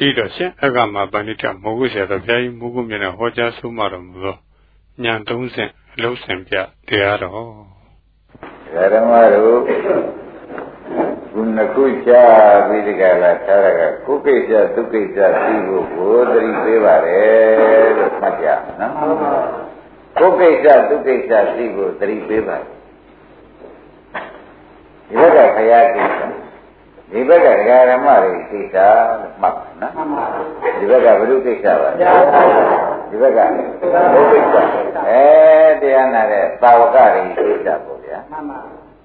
ရှိတော်ရှင်အကမပဏိတမောဂုဆရာတော်ဘုရားကြီးမူကုမြတ်နဲ့ဟောကြားဆုံးမတော်မူသောညာ30အလုံးစင်ပြတရားတော်ဓမ္မတို့ခုနှစ်ခုချပြီးဒီကလာထားရကကုကိစ္စဒုက္ကိစ္စပြီးဖို့ကိုသတိပေးပါတယ်လို့မှတ်ကြနော်ကုကိစ္စဒုက္ကိစ္စပြီးဖို့သတိပေးပါတယ်ဒီဘက်ကခရားကိစ္စ ဒီဘက်ကဒကာရမတွေကိစ္စလို့မှတ်ပါနော်ဒီဘက်ကဘုရုကိစ္စပါဒီဘက်ကဘုကိစ္စအဲတရားနာတဲ့သာဝကတွေကိစ္စပေါ့ဗျာ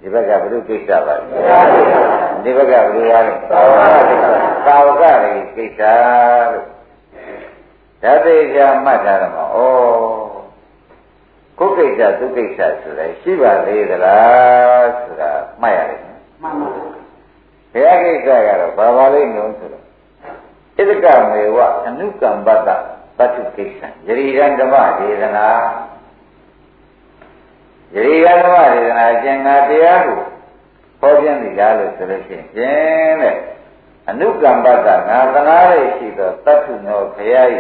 ဒီဘက်ကဘုရုကိစ္စပါဒီဘက်ကဘုရားတွေသာဝကကိစ္စသာဝကတွေကိစ္စလို့ဓာတိချာမှတ်ထားတယ်မှာဩကိုယ်ကိစ္စသူကိစ္စဆိုလဲရှိပါသေးသလားဆိုတာမှတ်ရတယ်မှန်ပါ ဘုရားကိစ္စကတော့ဘာပါလိမ့်မလို့ဆိုတော့ဣဒကမေဝအနုကမ္ပတ္တပတ္ထုကိစ္စယရိရံဓမ္မဒေသနာယရိရံဓမ္မဒေသနာကျင်ငါတရားကိုဟောပြနေလားလို့ဆိုလို့ရှိရင်ကျင်တဲ့အနုကမ္ပတ္တငါသနာရရှိသောတတ္ထုနောခရယ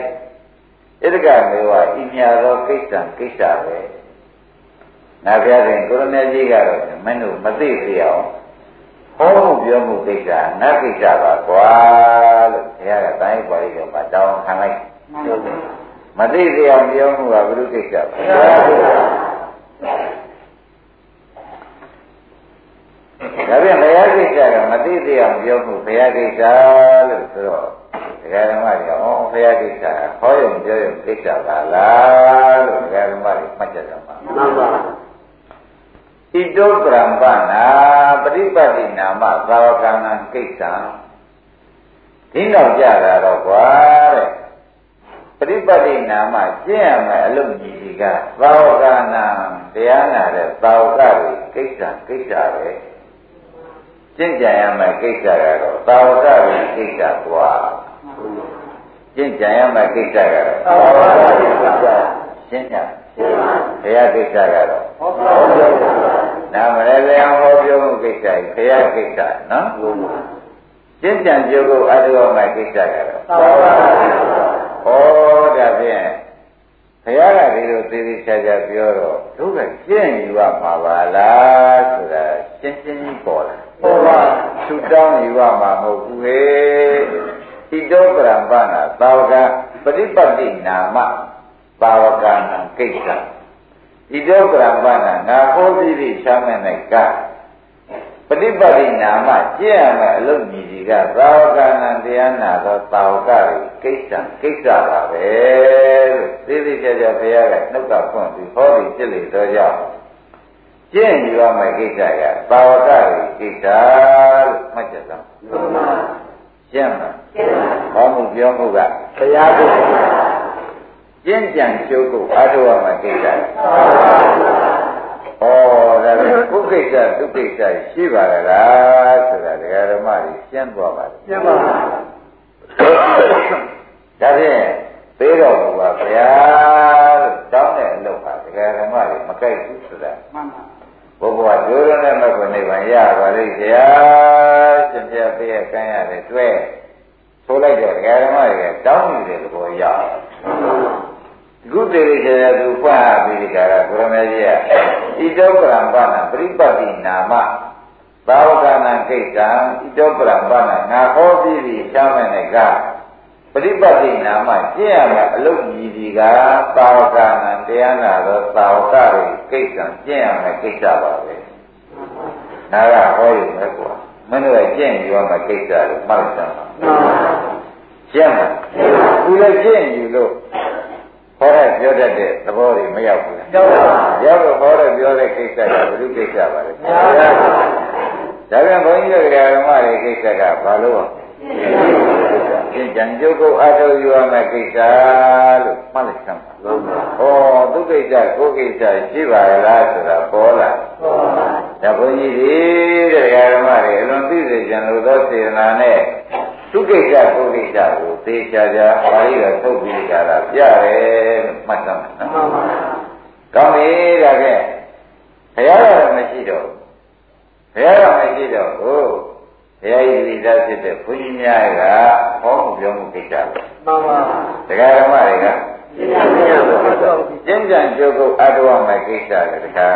ဣဒကမေဝဤမြသောကိစ္စကိစ္စပဲငါပြတဲ့ကိုရမေကြီးကတော့မင်းတို့မသိသေးအောင် ဟောမှုပြောမှုကိစ္စနတ်ကိစ္စပါကွာလို့ဘုရားကတိုင်းပါဠိတော်မှာတောင်းခံလိုက်မသိသေးအောင်ပြောမှုကဘုရုကိစ္စပါဒါပြန်ဘုရားကိစ္စကမသိသေးအောင်ပြောမှုဘုရားကိစ္စလို့ဆိုတော့ဒကာဓမ္မတွေဟောဘုရားကိစ္စဟောရုံပြောရုံကိစ္စပါလားလို့ဒကာဓမ္မတွေမှတ်ကြတယ်မှာမှန်ပါ ဣတောပရံပနာပฏิပတ်တိနာမသာဝကနာကိစ္စဒီနောက်ကြတာတော့ကွာတဲ့ပฏิပတ်တိနာမကျင့်ရမယ်အလုပ်ကြီးဒီကသာဝကနာတရားနာတဲ့သာဝကတွေကိစ္စကိစ္စပဲကျင့်ကြံရမယ်ကိစ္စကတော့သာဝကတွေကိစ္စကွာကျင့်ကြံရမယ်ကိစ္စကတော့သာဝကတွေကိစ္စရှင်းကြဘုရားကိစ္စကတော့ဟောပြော နာမရလေအောင်ဟောပြောမှုကိစ္စကြီးဘုရားကိစ္စနော်ကျင့်ကြံကြိုးကိုအထောက်အမဲ့ကိစ္စကတော့ဟောဒါဖြင့်ဘုရားကဒီလိုသေးသေးချာချာပြောတော့တို့ကကျင့်ယူရမှာပါလားဆိုတာရှင်းရှင်းကြီးပေါ်လာဟုတ်ပါသူတောင်းယူရမှာမဟုတ်ဘူးဟေဣတောပရံပနာသာဝကပฏิပတ်တိနာမသာဝကနာကိစ္စ ဣတောပရမဏငါဟောပြီးပြီးချမ်းမဲ့၌ကပฏิပတ်တိနာမကျင့်ရမယ်အလုပ်ကြီးကြီးကသာဝကနာတရားနာသောသာဝကတွေကိစ္စကိစ္စပါပဲလို့သိသိကြကြဘုရားကနှုတ်ကဖွင့်ပြီးဟောပြီးဖြစ်လေတော့ကြောင့်ကျင့်ယူရမယ့်ကိစ္စကသာဝကတွေကိစ္စလို့မှတ်ချက်တော့ရှင်းပါဟောမှုပြောမှုကဘုရားကို ကျင့်ကြံကျုပ်ကိုအားထုတ်ရမှာကိစ္စ။ဩဒါကကုကိစ္စဒုကိစ္စရှိပါလားဆိုတာဒကာဓမ္မကြီးရှင်းသွားပါရှင်းပါပါဒါဖြင့်သေးတော်မူပါဗျာလို့တောင်းတဲ့အလုပ်ပါဒကာဓမ္မကြီးမကြိုက်ဘူးဆိုတာမှန်ပါဘုရားဒုရနဲ့မကွနိဗ္ဗာန်ရပါလိမ့်ဗျာရှင်ပြပေးရကမ်းရတယ်တွေ့ဆိုလိုက်တော့ဒကာဓမ္မကြီးတောင်းနေတဲ့သဘောရခု တည်းရတဲ့သူဖွင့်ပြီးဒီကရာကိုရမေကြီးကဣတောပရံပနာပရိပတ်တိနာမသာဝကနာကိစ္စံဣတောပရံပနာငါဟောပြီးပြီချမ်းမဲ့နဲ့ကပရိပတ်တိနာမကျင့်ရမယ်အလုတ်ကြီးဒီကသာဝကနာတရားနာသောသာဝကတွေကိစ္စံကျင့်ရမယ်ကိစ္စပါပဲနာကဟောရုံပဲကွာမင်းတို့ကျင့်ယူရမယ်ကိစ္စလို့မှတ်စမ်းပါကျင့်မှာသူလည်းကျင့်ယူလို့ ဟောရပြောတတ်တဲ့သဘောတွေမရောက်ဘူးလားရောက်ပါဘူးရောက်တော့ဟောရပြောတဲ့ကိစ္စကဘယ်လိုကိစ္စပါလဲဒါပြန်ဘုန်းကြီးတို့ဓမ္မတွေကိစ္စကဘာလို့ကျင့် ကြံကြုတ်ကိုအထောက်ယူရမယ့်ကိစ္စလို့မှတ်လိုက်စမ်းပါ။ဩသူကိစ္စကိုကိစ္စရှိပါလားဆိုတာပေါ်လာ။ဒါဘုန်းကြီးတွေတဲ့ဓမ္မတွေအလွန်သိစေကြလို့သောစေတနာနဲ့သူကိစ္စကိုကိစ္စကိုသေချာချာပါဠိတော်ထုတ်ပြီးကြတာပြတယ်လို့မှတ်သားမှာနော်မှန်ပါပါကောင်းပြီဒါကဲဘုရားတော်မရှိတော့ဘုရားတော်မရှိတော့ဘူးဘု ရားဤသီလဖြစ်တဲ့ဘုန်းကြီးများကဟောမှုပြောမှုကိစ္စပဲမှန်ပါတရားဓမ္မတွေကကျင့်ကြံကြုတ်ကုတ်အတဝမဲ့ကိစ္စလေတခါ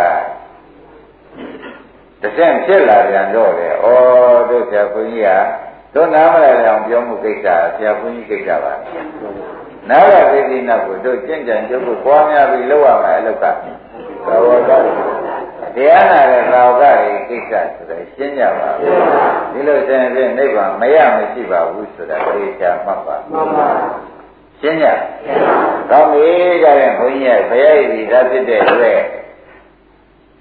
တဆင့်ဖြစ်လာပြန်တော့လေဩတို့ဆရာဘုန်းကြီးကတို့နားမလဲအောင်ပြောမှုကိစ္စဆရာဘုန်းကြီးကိစ္စပါနာဂသေတိနာကိုတို့ကျင့်ကြံကြုတ်ကုတ်ပွားများပြီးလောက်ရမယ်အလောက်ကသာဝက တရားနာတဲ့သာဝကတွေကိစ္စဆိုတော့ရှင်းကြပါဘူးဒီလိုဆိုရင်ဖြင့်နိဗ္ဗာန်မရမရှိပါဘူးဆိုတာသိချာမှတ်ပါမှန်ပါရှင်းကြကောင်းပြီကြရင်ဘုန်းကြီးကဘုရားဤသာဖြစ်တဲ့အတွက်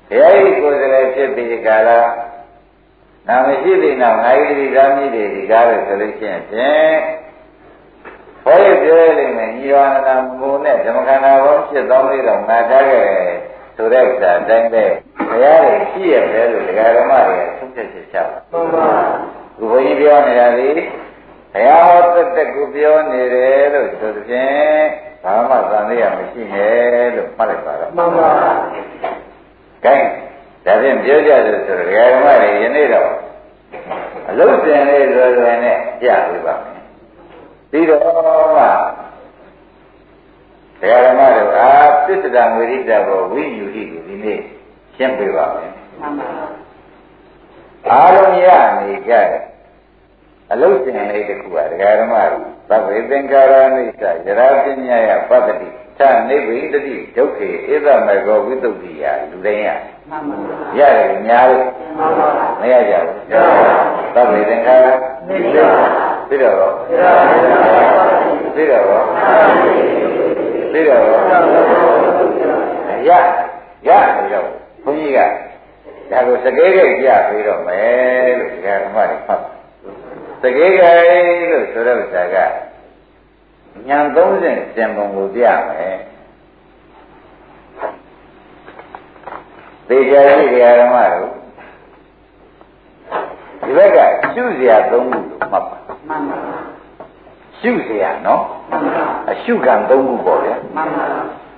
ဘုရားဤကိုယ်စလည်းဖြစ်ပြီးကြလားနာမရှိသေးနောက်ငါဤဒီသာမိတွေဒီကားလို့ဆိုလို့ရှိရင်ဖြင့်ဘုရားပြောရလိမ့်မယ်ညီဝါနာမုံနဲ့ဓမ္မခန္ဓာဘောဖြစ်သောလေးတော့ငါထားခဲ့ ဆိုတဲ့ဥစ္စာတိုင်းပဲဘုရားရဲ့ရှိရတယ်လို့ဒကာဓမ္မတွေကသုံးချက်ချက်ချပါမှန်ပါဘုရားကြီးပြောနေတာလေဘုရားဟောတက်တက်ကိုပြောနေတယ်လို့ဆိုသဖြင့်ဘာမှသံသယမရှိနဲ့လို့မှတ်လိုက်ပါတော့မှန်ပါကဲဒါဖြင့်ပြောကြတယ်ဆိုတော့ဒကာဓမ္မတွေယနေ့တော့အလုံးစင်လေးလွယ်လွယ်နဲ့ကြားပြပါမယ်ပြီးတော့မှ ဒကာဓမ္မတို့အာပစ္စဒံဝိရိတဘောဝိယူဟိကိုဒီနေ့ရှင်းပြပါမယ်မှန်ပါအားလုံးရနေကြတယ်အလုတ်တင်လေးတစ်ခုပါဒကာဓမ္မတို့သဗ္ဗေသင်္ကာရနိစ္စယရာပညာယပတ္တိသနိဗ္ဗိတတိဒုက္ခေဧသမကောဝိတုဒ္ဓိယလူတိုင်းရမှန်ပါရတယ်များလို့မှန်ပါမရကြဘူးသဗ္ဗေသင်္ကာရနိစ္စပြီးတော့ပြီးတော့ပြီးတော့ သိတော့ရရနေတော့ဘုန်းကြီးကဒါကိုစကဲကဲကြပြီးတော့မယ်လို့ဓမ္မတွေဖတ်စကဲကဲလို့ဆိုတဲ့ဥစ္စာကညာ30စင်ပုံကိုပြမယ်သေချာရှိတရားဓမ္မတို့ဒီဘက်ကရှုစရာသုံးခုလို့မှတ်ပါမှန်ပါ ရှုเสียနော်အရှုကံသုံးခုပေါ့ဗျာမှန်ပါ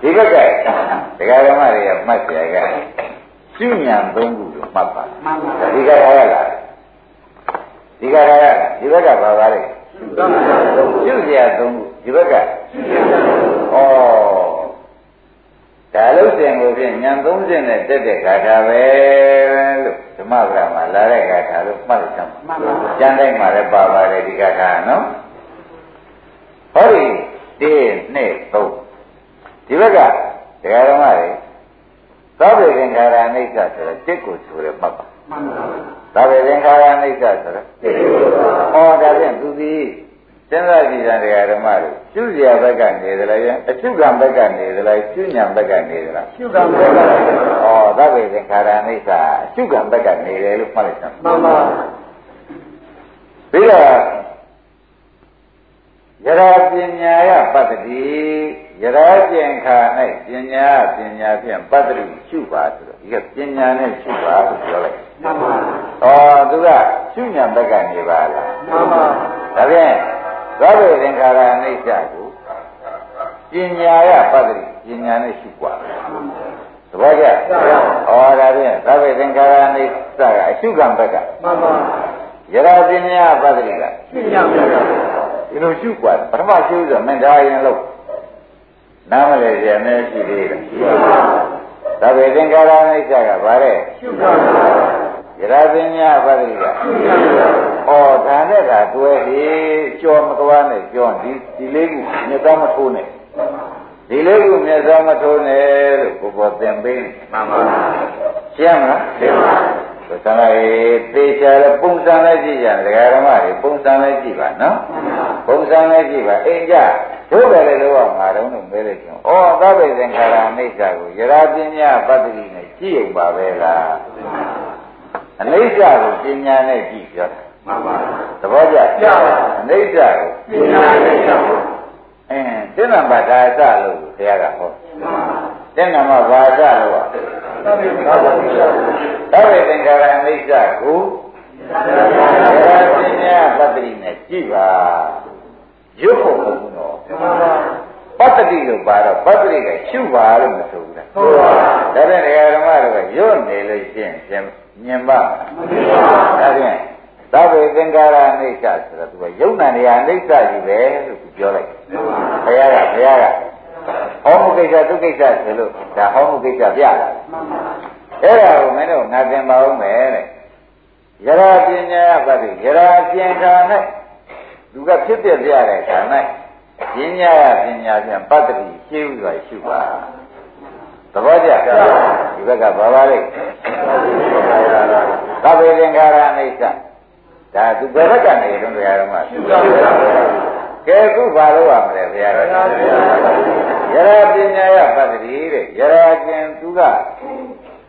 ဒီဘက်ကဒကာဓမ္မတွေကမှတ်เสียကရှုဉဏ်သုံးခုလို့မှတ်ပါမှန်ပါဒီကရရလားဒီကရရဒီဘက်ကဘာပါလဲရှုเสียသုံးခုဒီဘက်ကဩဒါလို့စင်ကိုဖြင့်ညံ30နဲ့တက်တဲ့ဂါထာပဲလို့ဓမ္မပဒမှာလာတဲ့ဂါထာလို့မှတ်လိုက်ကြမှာမှန်ပါကျမ်းတိုင်းမှာလည်းပါပါတယ်ဒီဂါထာနော် ဟောဒီ1 2 3ဒီဘက်ကတရားတော်မှာလေသောဗေသင်္ခါရအိဋ္ဌဆိုတော့တစ်ကိုဆိုရမှတ်ပါမှန်ပါသောဗေသင်္ခါရအိဋ္ဌဆိုတော့တစ်ကိုဟောဒါဖြင့်သူသည်စဉ်းစားကြည့်တဲ့တရားဓမ္မတွေရှုစရာဘက်ကနေသလားယအရှုကံဘက်ကနေသလားရှုညာဘက်ကနေသလားရှုကံဘက်ကနေဩသဗ္ဗေသင်္ခါရအိဋ္ဌအရှုကံဘက်ကနေတယ်လို့မှတ်လိုက်တာမှန်ပါပြီးတော့ ယရာပညာယပတ္တိယရာကျင်ခါ၌ပညာပညာဖြင့်ပတ္တိရှုပါဆိုတော့ဒီကပညာနဲ့ရှုပါလို့ပြောလိုက်မှန်ပါဩသူကရှုညာဘက်ကနေပါလားမှန်ပါဒါဖြင့်သဘေသင်္ခါရအနိစ္စကိုပညာယပတ္တိပညာနဲ့ရှုပါသဘောကျဩော်ဒါဖြင့်သဘေသင်္ခါရအနိစ္စကအရှုခံဘက်ကမှန်ပါယရာပညာပတ္တိကပညာဘက်က ဒီလိုရှုกว่าပထမရှုဆိုမင်းဒါရင်လို့နားမလဲကြနေရှိသေးတယ်သဗ္ဗေသင်္ခါရအိဋ္ဌကဗါတဲ့ရှုကံယရာပညာပတ္တိကရှုညာဩဒါနဲ့ဒါတွဲဟေကြော်မသွားနဲ့ကြော်ဒီဒီလေးခုမြတ်သားမထိုးနဲ့ဒီလေးခုမြတ်သားမထိုးနဲ့လို့ကိုပေါ်သင်ပေးမှန်ပါရှင်းမလားရှင်းပါ သံဃာရေးသေချာလည်းပုံစံလည်းကြည့်ကြတယ်ဒကာဓမ္မတွေပုံစံလည်းကြည့်ပါနော်ပုံစံလည်းကြည့်ပါအိမ်ကြတို့ပဲလေတော့ငါတုံးလို့မဲလိုက်ကျွန်ဩသဗ္ဗေသင်္ခါရအိဋ္ဌကိုယရာပညာပတ္တိနဲ့ကြည့်ရင်ပါပဲလားအနိစ္စကိုပညာနဲ့ကြည့်ပြောတာမှန်ပါသဘောကျကြပါအနိစ္စကိုပညာနဲ့ကြည့်အင်းသင်္နံပါဒါအစလို့ဘုရားကဟောသ င်္နံမဘာအစလို့อ่ะသဗ္ဗေသင်္ခါရအိဋ္ဌကိုယရာပညာပတ္တိနဲ့ကြည့်ပါရွတ်ဖို့မဟုတ်ဘူးနော်ပတ္တိလို့ပါတော့ပတ္တိကရှုပါလို့မဆိုဘူးလားဟုတ်ပါဒါဖြင့်ဓမ္မတို့ကရွတ်နေလို့ရှင်းရှင်းမြင်ပါမမြင်ပါဒါဖြင့်သဗ္ဗေသင်္ကာရအိဋ္ဌဆိုတော့သူကယုံနာနေရာအိဋ္ဌကြီးပဲလို့သူပြောလိုက်ဘုရားကဘုရားက ဟောမှုကိစ္စသူကိစ္စဆိုလို့ဒါဟောမှုကိစ္စပြတာအဲ့ဒါကိုမင်းတို့ငါသင်ပါဦးမယ်တဲ့ယရာပညာပတ္တိယရာကျင်ခါ၌သူကဖြစ်ပြပြတဲ့ခါ၌ပညာရပညာဖြင့်ပတ္တိရှင်းဥစွာရှုပါသဘောကျဒီဘက်ကဘာပါလဲသဗ္ဗေသင်္ခါရအိဋ္ဌဒါသူဘယ်ဘက်ကနေတုန်းတရားတော်မှာကဲခုဘာလို့ရမလဲဘုရားတော် ယရာပညာရပတ္တိတဲ့ယရာကျင်သူက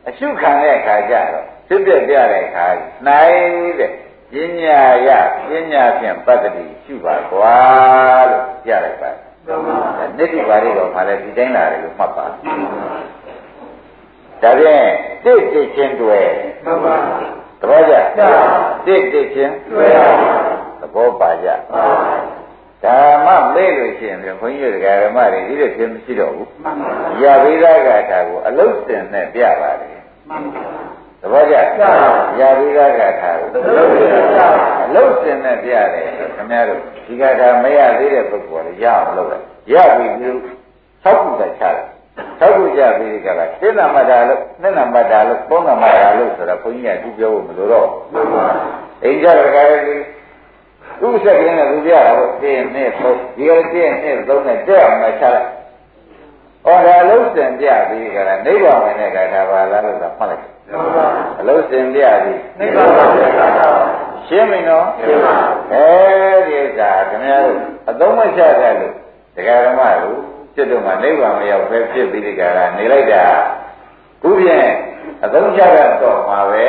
အရှုခံတဲ့အခါကျတော့ဖြစ်ပြပြတဲ့အခါနိုင်တဲ့ပညာရပညာဖြင့်ပတ္တိရှုပါကွာလို့ပြလိုက်ပါနိတိပါဠိတော်မှာလည်းဒီတိုင်းလာတယ်လို့မှတ်ပါဒါဖြင့်တိတ်တိတ်ချင်းတွေ့မှန်ပါသဘောကျတိတ်တိတ်ချင်းတွေ့သဘောပါကြ ဓမ္မမေ့လို့ရှိရင်ဘုန်းကြီးတို့ဓမ္မတွေဒီလိုဖြစ်မရှိတော့ဘူးရဝိသဂါထာကိုအလုတ်စင်နဲ့ပြပါတယ်သဘောကျရဝိသဂါထာကိုအလုတ်စင်နဲ့ပြတယ်ခင်ဗျားတို့ဒီဂါထာမရသေးတဲ့ပုဂ္ဂိုလ်လည်းရအောင်လုပ်လိုက်ရပြီပြီးသောက်ခုတချတယ်သောက်ခုကြပြီးကြတာစိဏမတာလို့နှစ်နံပါတ်တာလို့ပုံနံပါတ်တာလို့ဆိုတော့ဘုန်းကြီးကသူပြောဖို့မလိုတော့အိမ်ကြရကြရဲ့ သူ့စက်ကင်းနဲ့သူပြတာကိုတင်းနဲ့သုံးဒီကတင်းနဲ့သုံးနဲ့တက်အောင်မချလိုက်။အော်ဒါလုံးစင်ပြပြီးကြတာနိဗ္ဗာန်ဝင်တဲ့ကထာပါလားလို့ဆိုမှတ်လိုက်။အလုံးစင်ပြပြီးနိဗ္ဗာန်ဝင်တဲ့ကထာရှင်းပြီနော်ရှင်းပါအဲဒီဥစ္စာခင်ဗျားတို့အသုံးမချကြလို့တရားဓမ္မတို့จิตတို့မှာနိဗ္ဗာန်မရောက်ပဲဖြစ်ပြီးဒီကရာနေလိုက်တာခုဖြင့် အသုံးချရတော့မှာပဲ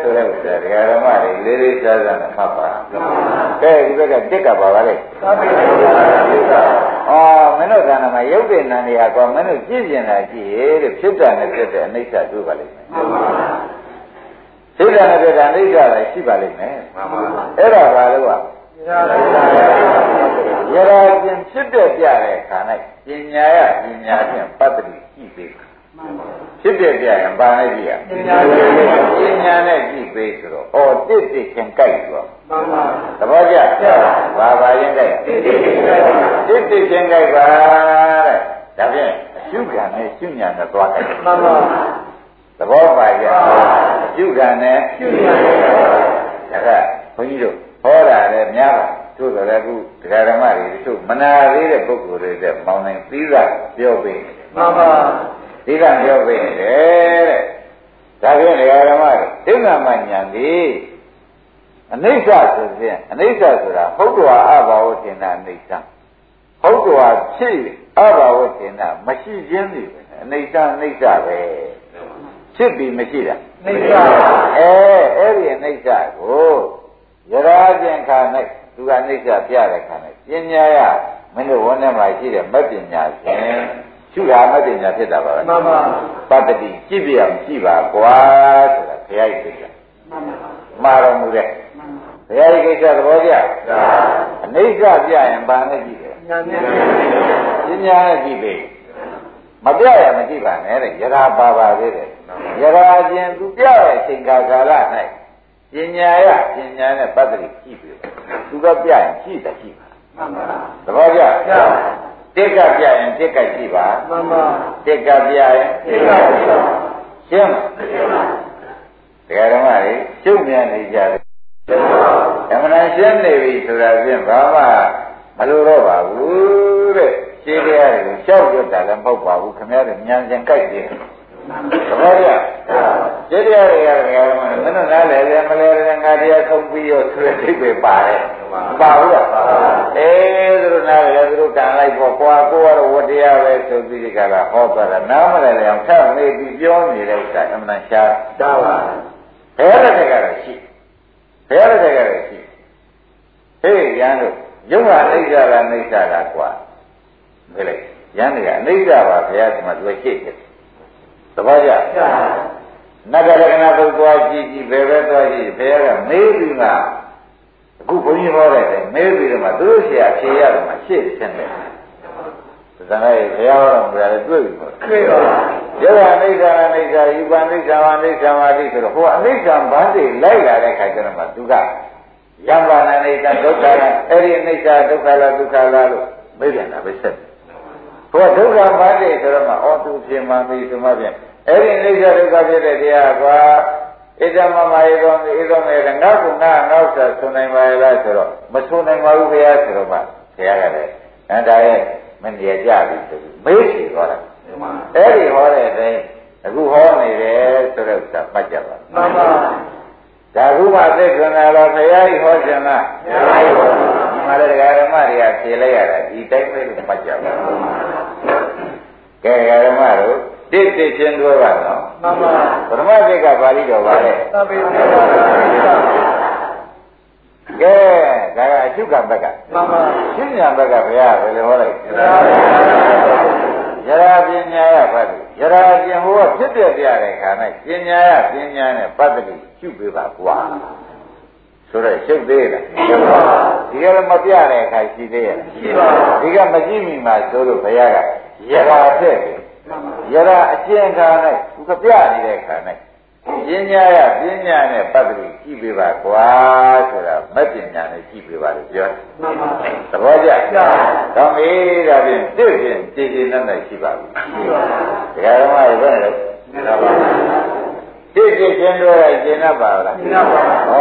ဆိုတဲ့ဥစ္စာတရားဓမ္မတွေလေးလေးစားစားနဲ့မှတ်ပါကဲဒီဘက်ကတစ်ကပါပါလေအော်မင်းတို့ကဏ္ဍမှာရုပ်တဲ့နန္ဒီဟာကောမင်းတို့ကြည့်ကျင်တာကြည့်ရဲ့ဖြစ်တာနဲ့ဖြစ်တဲ့အနိစ္စတွေ့ပါလိမ့်မယ်ဖြစ်တာနဲ့ဖြစ်တာအနိစ္စလည်းရှိပါလိမ့်မယ်အဲ့ဒါပါလို့ကရရာပြင်ဖြစ်တဲ့ပြတဲ့ခါ၌ပညာရပညာဖြင့်ပတ္တိကြည့်ပေး ဖြစ်တဲ့ပြရင်ဘာနဲ့ကြည့်ရပညာပညာနဲ့ကြည့်ပေးဆိုတော့အော်တစ်တစ်ချင်းကြိုက်ဆိုမှန်ပါသဘောကျဘာဘာရင်ကြိုက်တစ်တစ်ချင်းကြိုက်တစ်တစ်ချင်းကြိုက်ပါတဲ့ဒါဖြင့်အရှုခံနဲ့ရှုညာနဲ့သွားကြိုက်မှန်ပါသဘောပါကြအရှုခံနဲ့ရှုညာနဲ့ဒါကဘုန်းကြီးတို့ဟောတာလည်းများပါတို့ဆိုလည်းအခုတရားဓမ္မတွေတို့မနာသေးတဲ့ပုဂ္ဂိုလ်တွေတဲ့မောင်းနိုင်သီးကပြောပေးမှန်ပါ သီးကပြောပေးနေတယ်တဲ့ဒါဖြင့်တရားဓမ္မတွေသိက္ခာမညာသည်အနိစ္စဆိုရင်အနိစ္စဆိုတာဟုတ်တော်အဘာဝတင်တာအနိစ္စဟုတ်တော်ဖြစ်အဘာဝတင်တာမရှိခြင်းသည်ပဲအနိစ္စအနိစ္စပဲဖြစ်ပြီးမရှိတာအနိစ္စအဲအဲ့ဒီအနိစ္စကိုရရာခြင်းခါ၌သူကအိဋ္ဌပြတဲ့ခါနဲ့ပညာရမင်းတို့ဝန်းထဲမှာရှိတဲ့မပညာရှင် ရှုတာမပညာဖြစ်တာပါပဲမှန်ပါပတ္တိကြည့်ပြအောင်ကြည့်ပါကွာဆိုတာဘုရားကြီးကိစ္စမှန်ပါမှာတော်မူတဲ့ဘုရားကြီးကိစ္စသဘောကျအနိစ္စပြရင်ဘာနဲ့ကြည့်တယ်ပညာနဲ့ကြည့်ပြီမပြရမကြည့်ပါနဲ့တဲ့ယရာပါပါသေးတယ်ယရာချင်းသူပြတဲ့အချိန်ကာလ၌ပညာရပညာနဲ့ပတ္တိကြည့်ပြီသူကပြရင်ကြည့်တယ်ကြည့်ပါမှန်ပါသဘောကျ တက်ကပြရင်တက်ကကြည့်ပါမှန်ပါတက်ကပြရင်တက်ကကြည့်ပါရှင်းလားတရားဓမ္မတွေကျုပ်မြန်နေကြတယ်အမှန်ရှင်းနေပြီဆိုတာဖြင့်ဘာမှမလိုတော့ပါဘူးတဲ့ရှင်းတရားတွေကိုရှောက်ကြတာလည်းမဟုတ်ပါဘူးခင်ဗျားတို့ဉာဏ်ရှင်ကြိုက်တယ် သဘောကျကျေတရားတွေကလည်းမင်းတို့နားလည်တယ်မလဲတယ်ငါတရားဆုံးပြီးရောဆိုတဲ့အိပဲပါတယ်ပါဘူးလားအေးသူတို့နားလည်တယ်သူတို့ကံလိုက်ပေါ့ကွာကိုကတော့ဝတရားပဲဆိုပြီးဒီကလာဟောသွားတာနားမလည်တယ်အောင်ဆက်နေပြီးပြောနေတဲ့ဥစ္စာအမှန်ရှားတာပါဘယ်လက်ထက်ကတော့ရှိဘယ်လက်ထက်ကတော့ရှိဟေးရန်တို့ယုံဟာအိဋ္ဌာကအိဋ္ဌာကကွာဘယ်လဲရန်တွေကအနိစ္စပါဘုရားကမှသူရှိတယ်သ ဘောကျနဂရကနာသုတ်သွားကြည့်ကြည့်ဘယ်ပဲသွားကြည့်ဘုရားကမေးပြီးမှအခုဘုန်းကြီးဟောတယ်မေးပြီးတော့မှသူတို့ဆရာဖြေရတယ်မှရှေ့ဆင်းတယ်သံဃာရဲ့ဘုရားတော်မူတာလည်းတွေ့ပြီပေါ့တွေ့ပါဘူးယောဂအိဋ္ဌာအိဋ္ဌာယူပန်အိဋ္ဌာဝအိဋ္ဌာဝတိဆိုတော့ဟိုအိဋ္ဌာဘန်းတွေလိုက်လာတဲ့ခါကျတော့မှသူကယံပါဏအိဋ္ဌာဒုက္ခလားအဲ့ဒီအိဋ္ဌာဒုက္ခလားဒုက္ခလားလို့မေးပြန်တာပဲဆက်ဟိုဒုက္ခဘန်းတွေဆိုတော့မှအော်သူပြင်မှပြီဆိုမှပြန် အဲ့ဒီအိဋ္ဌာဒုက္ခဖြစ်တဲ့တရားကွာဣဒ္ဓမမယေကောဣဒ္ဓမေကငါကုငါငေါ့ဆာဆွနိုင်ပါရဲ့လားဆိုတော့မဆွနိုင်ပါဘူးဘုရားဆိုတော့မှဘုရားကလည်းအဲဒါရဲ့မနေရကြပြီဆိုပြီးမေးစီဟောတာအဲ့ဒီဟောတဲ့အတိုင်းအခုဟောနေတယ်ဆိုတော့သာမှတ်ကြပါမှန်ပါဒါခုမှသိခွန်လာတော့ဘုရားကြီးဟောခြင်းလားဘုရားကြီးဟောဒီမှာလည်းဒကာဓမ္မတွေကဖြေလိုက်ရတာဒီတိုင်းပဲလို့မှတ်ကြပါကဲဒကာဓမ္မတို့ တစ်တစ်ချင်းတွဲပါတော့မှန်ပါပထမစိတ်ကပါဠိတော်ပါလေသဗ္ဗေကဲဒါကအချုပ်ကဘက်ကမှန်ပါရှင်းညာဘက်ကဘုရားဘယ်လိုဟောလိုက်ယရာပညာရပတ်တိယရာကျင်ဟိုကဖြစ်တဲ့ပြတဲ့ခါ၌ပညာရပညာနဲ့ပတ်တိရှုပေးပါကွာဆိုတော့ရှုပ်သေးလားရှုပ်ပါဒီကလည်းမပြတဲ့အခါရှိသေးရဲ့ရှိပါဒီကမကြည့်မိမှဆိုလို့ဘုရားကယရာတဲ့ယ ယရအကျင့်ခါ၌သူကပြနေတဲ့ခါ၌ပညာရပညာနဲ့ပတ်သက်လို့ကြည့်ပေးပါကွာဆိုတာမပညာနဲ့ကြည့်ပေးပါလို့ပြောမှန်ပါဘူးသဘောကျကောင်းပြီဒါဖြင့်သိဖြင့်ကြည်ကြည်နက်နက်ရှိပါဘူးရှိပါဘူးဒါကတော့ဘယ်လိုလဲမှန်ပါဘူးတိတိကျင်းတွဲတဲ့ကျင်တ်ပါလားကျင်တ်ပါဩ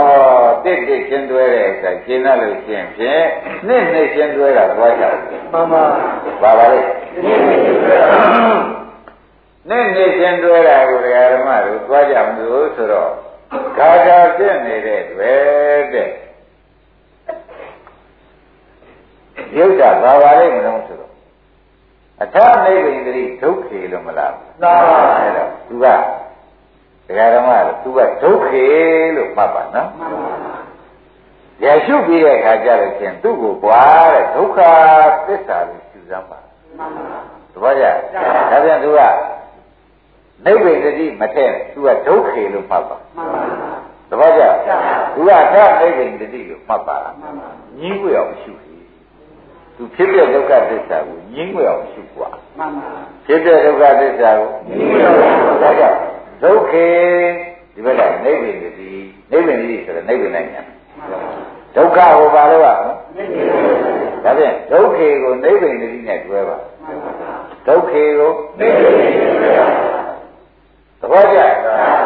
တိတိကျင်းတွဲတဲ့အခါကျင်တ်လို့ရှင်ဖြင့်နှစ်နှစ်ကျင်းတွဲတာသွားကြပါမှန်ပါပါပါလေ နှစ်နှစ်ချင်းတွဲတာနဲ့နေချင်းတွဲတာကိုဓမ္မတို့သွားကြမလို့ဆိုတော့ခါခါဖြစ်နေတဲ့တွေ့တဲ့ရုပ်တာဘာပါလိမ့်မလို့ဆိုတော့အထာနိဗ္ဗိန္ဒိဒုက္ခေလို့မလားသာပါအဲ့တော့သူကဓမ္မတို့သူကဒုက္ခေလို့မှတ်ပါနော်မှန်ပါရရှုပြီးတဲ့အခါကျတော့ချင်းသူ့ကိုကွာတဲ့ဒုက္ခသစ္စာကိုရှုစမ်းပါမှန်ပါ သဘောကျဒါပြန်သူကနိဗ္ဗိန္တိမထည့်သူကဒုက္ခေလို့မှတ်ပါမှန်ပါသဘောကျသူကသာနိဗ္ဗိန္တိလို့မှတ်ပါမှန်ပါညီးွယ်အောင်ရှုသူဖြစ်တဲ့ဒုက္ခသစ္စာကိုငြင်းွယ်အောင်ရှုกว่าမှန်ပါဖြစ်တဲ့ဒုက္ခသစ္စာကိုငြင်းွယ်အောင်ဒါကြောင့်ဒုက္ခေဒီဘက်ကနိဗ္ဗိန္တိနိဗ္ဗိန္တိဆိုတော့နိဗ္ဗိန္ဒညာဒုက္ခဟောပါလို့ပါနော် ဒါဖြင့်ဒုက္ခေကိုနိဗ္ဗိန္တိနဲ့တွဲပါဒုက္ခေကိုနိဗ္ဗိန္တိနဲ့တွဲပါသဘောကျ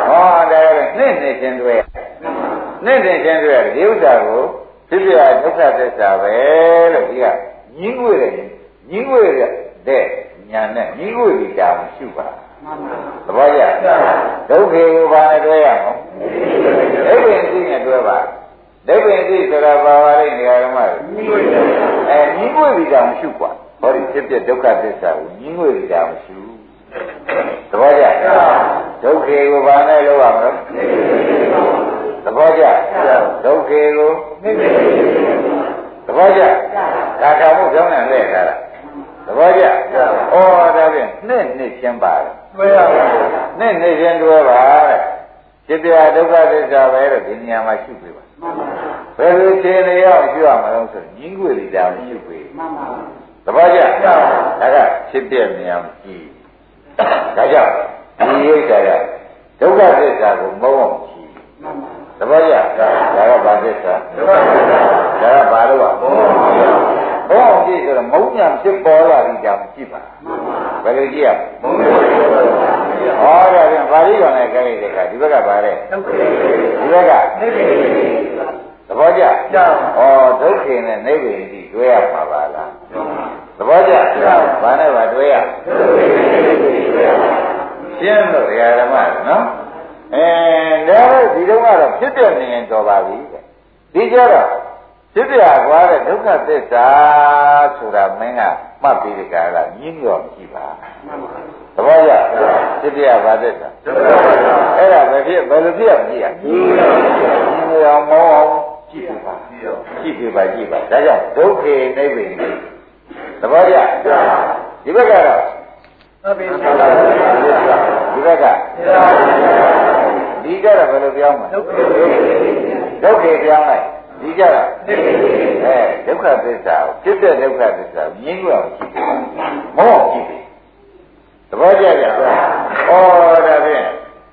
ဟောဒါလည်းနှစ်နှစ်ချင်းတွဲနှစ်နှစ်ချင်းတွဲဒီဥစ္စာကိုဖြစ်ပြဒုက္ခသစ္စာပဲလို့ဒီကညင်းွေတယ်ညင်းွေတဲ့ညာနဲ့ညင်းွေပြီးတာရှုပါသဘောကျဒုက္ခေကိုဘာနဲ့တွဲရမလဲဒိဗ္ဗင်သိနဲ့တွဲပါ ဒိဗ္ဗင်သိဆိုတာဘာပါလိမ့်နေရာဓမ္မလဲအဲညင်းွေပြီးတာရှုกว่าဟောဒီဖြစ်ပြဒုက္ခသစ္စာကိုညင်းွေပြီးတာရှုသဘောကျဒုက္ခေကိုဘာနဲ့လုပ်ရမလဲသဘောကျဒုက္ခေကိုသဘောကျဒါကမှုကြောင်းနဲ့လဲထားတာသဘောကျဩဒါဖြင့်နှစ်နှစ်ချင်းပါတယ်တွဲရပါနှစ်နှစ်ချင်းတွဲပါတဲ့จิตပြဒုက္ခသစ္စာပဲလို့ဒီနေရာမှာရှုပေးပါ ဘယ်လိုခြေနေရောက်ရှုရမလို့ဆိုညင်းွေလေးတောင်ရှုပေးမှန်ပါသဘောကျဒါကဖြစ်ပြနေအောင်ကြည့်ဒါကြောင့်ဒီရိတ်တာကဒုက္ခသစ္စာကိုမုံအောင်ကြည့်မှန်ပါသဘောကျဒါကဘာသစ္စာဒုက္ခသစ္စာဒါကဘာလို့ပါ ဘုံအောင်ကြည့်ဆိုတော့မုံညာဖြစ်ပေါ်လာပြီးကြောင်ကြည့်ပါဘယ်လိုကြည့်ရမုံညာဖြစ်ပေါ်လာဟောဒါပြန်ပါဠိတော်နဲ့ကြိုက်တဲ့အခါဒီဘက်ကပါတဲ့ဒီဘက်ကသဘောကျဩဒုက္ခနဲ့နိဗ္ဗာန်ကြီးတွေ့ရမှာပါလားသဘောကျဘာနဲ့ပါတွေ့ရရှင်းလို့ဓမ္မနော်အဲဒါဒီတော့ကတော့ဖြစ်ပြနေရင်တော်ပါပြီတဲ့ဒီကြတော့ ဖြစ်ပြကွာတဲ့ဒုက္ခသစ္စာဆိုတာမင်းကမှတ်ပြီးဒီကကညင်းရောမရှိပါသဘောကျဖြစ်ပြဘာသစ္စာအဲ့ဒါပဲဖြစ်ဘယ်လိုဖြစ်ရမလဲညင်းရောမောအောင်ကြည့်ပါကြည့်ပါကြည့်ပါဒါကြောင့်ဒုက္ခေနိဗ္ဗာန်သဘောကျဒီဘက်ကတော့ဒီဘက်ကဒီကတော့ဘယ်လိုပြောင်းမလဲဒုက္ခေဒုက္ခေပြောင်းလိုက် ဒဒီကြတာအဲဒုက္ခသစ္စာကိုဖြစ်တဲ့ဒုက္ခသစ္စာကိုမြင်ကြအောင်ကြည့်တယ်မောကြည့်တယ်သဘောကျကြဩဒါဖြင့်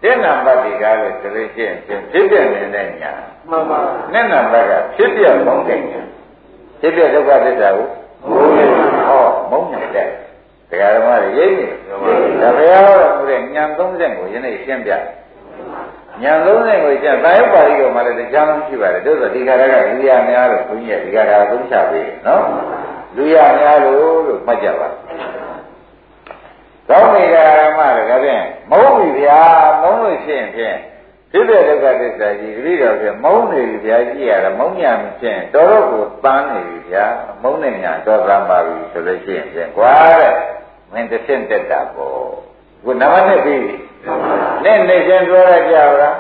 တဲ့နံပါတ်ဒီကားလို့ဆိုလို့ရှိရင်ဖြစ်တဲ့နေတဲ့ညာမှန်ပါနဲ့နံပါတ်ကဖြစ်ပြမုန်းတဲ့ညာဖြစ်ပြဒုက္ခသစ္စာကိုမုန်းတယ်ဟောမုန်းနေတဲ့တရားဓမ္မတွေရိပ်နေဒါဘုရားဟောတော်မူတဲ့ဉာဏ်30ကိုယနေ့ရှင်းပြ ညာလုံးနဲ့ကိုကျတာယုပါဠိတော်မှာလည်းတရားလုံးရှိပါတယ်တို့ဆိုဒီကရကလူရများလို့ဘုန်းကြီးကဒီကရသုံးချပေးတယ်နော်လူရများလို့လို့မှတ်ကြပါကောင်းနေတာဓမ္မတွေဒါဖြင့်မဟုတ်ပြီဗျာမုန်းလို့ရှိရင်ဖြင့်ဖြစ်တဲ့ဒုက္ခသစ္စာကြီးတတိတော်ဖြင့်မုန်းနေပြီဗျာကြည့်ရတာမုန်းညာမဖြင့်တော်တော့ကိုတန်းနေပြီဗျာမုန်းနေညာတော်သမ်းပါပြီဆိုလို့ရှိရင်ဖြင့်ကွာတဲ့မင်းတစ်ဆင့်တက်တာပေါ့ ခုနံပါတ်1ပြီးနဲ့နေချင်းပြောရကြပါလား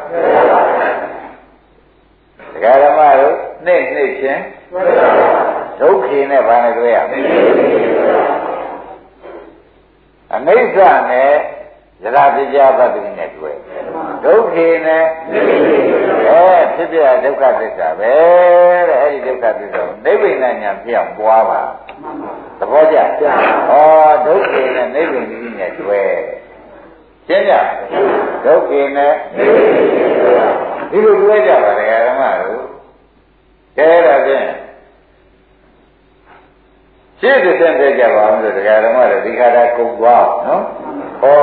ဒကာဓမ္မတို့နဲ့နေချင်းဒုက္ခေနဲ့ဘာနဲ့တွေ့ရအနိစ္စနဲ့ယရာပြကြပတ္တိနဲ့တွေ့ဒုက္ခေနဲ့အဲဖြစ်ပြဒုက္ခသစ္စာပဲတဲ့အဲဒီဒုက္ခသစ္စာကိုနိဗ္ဗာန်ညာဖြစ်အောင်ပွားပါသဘောကျဩဒုက္ခေနဲ့နိဗ္ဗာန်ကြီးနဲ့တွေ့ ရှင်းကြဒုက္ခေနဲ့ဒီလိုတွေ့ကြပါလေဓမ္မတို့ကဲဒါဖြင့်ရှင်းတဲ့တဲ့ကြပါအောင်လို့တရားဓမ္မတွေဒီခါတာကုန်သွားနော်ဟော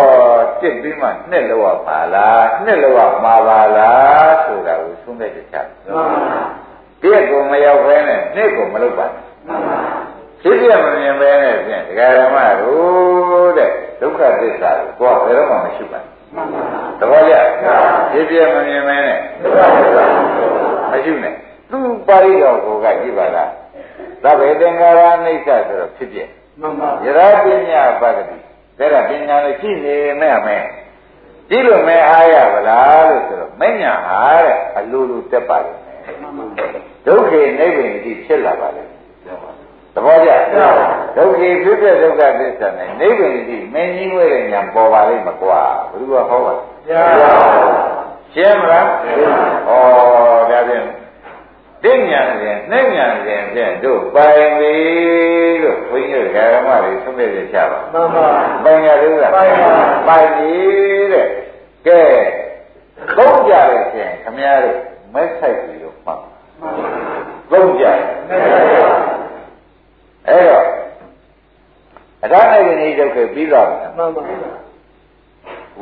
တစ်ပြီးမှနှစ်လောက်ပါလားနှစ်လောက်မှာပါလားဆိုတာကိုသုံးတဲ့ချက်ချတည့်ကိုမရောက်ဘဲနဲ့နှစ်ကိုမလုပ်ပါနဲ့ဖြစ်ပြမမြင်ပဲနဲ့ဖြင့်တရားဓမ္မတို့တဲ့ ဒုက္ခသစ္စာကိုတော့ဘယ်တော့မှမရှိပါဘူးသဘောကျဖြစ်ပြမမြင်ပဲနဲ့မရှိနဲ့သူပါဠိတော်ကိုကကြည့်ပါလားသဗ္ဗေသင်္ခါရအိဋ္ဌဆိုတော့ဖြစ်ပြမှန်ပါယရာပညာပတ္တိဒါကပညာနဲ့ရှိနေမဲ့မယ်ကြည့်လို့မဲအားရပါလားလို့ဆိုတော့မညာဟာတဲ့အလိုလိုတက်ပါလိမ့်မယ်ဒုက္ခေနိဗ္ဗာန်ကြီးဖြစ်လာပါလိမ့်မယ် သဘောကျဒုက္ခေဖြစ်တဲ့ဒုက္ခသစ္စာနဲ့နိဗ္ဗာန်ကြီးမင်းကြီးဝဲတဲ့ညာပေါ်ပါလိမ့်မကွာဘယ်သူကဟောပါလဲရှင်းမလားဩဒါဖြင့်သိညာရင်နှိမ့်ညာရင်ဖြင့်တို့ပိုင်ပြီလို့ဘုန်းကြီးတို့ဓမ္မတွေသုံးပြရချပါမှန်ပါပိုင်ရလို့လားပိုင်ပါပိုင်ပြီတဲ့ကဲသုံးကြလို့ရှင်ခမည်းတော်မက်ဆိုင်ပြီလို့မှတ်သုံးကြ အဲ့တော့အထာနိုင်ကနေဒုက္ခပြီးတော့မှန်ပါ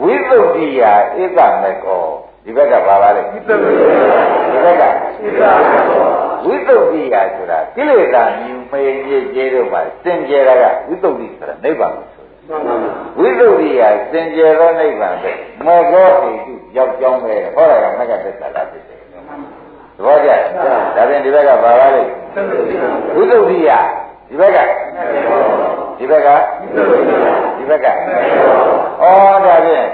ဝိသုဒ္ဓိယာဧကမေကောဒီဘက်ကပါပါလေဝိသုဒ္ဓိဒီဘက်ကဝိသုဒ္ဓိယာဆိုတာကိလေသာမြူမေရည်ကျေတို့မှာစင်ကြယ်တာကဝိသုဒ္ဓိဆိုတာနိဗ္ဗာန်ကိုဆိုတယ်ဝိသုဒ္ဓိယာစင်ကြယ်သောနိဗ္ဗာန်ပဲမေကောဟိတုရောက်ကြောင်းပဲဟောတာကမက္ကသစ္စာလားဖြစ်တယ်သဘောကျဒါဖြင့်ဒီဘက်ကပါပါလေဝိသုဒ္ဓိယာ ဒီဘက်ကဒီဘက်ကဒီဘက်ကဩဒါဖြင့်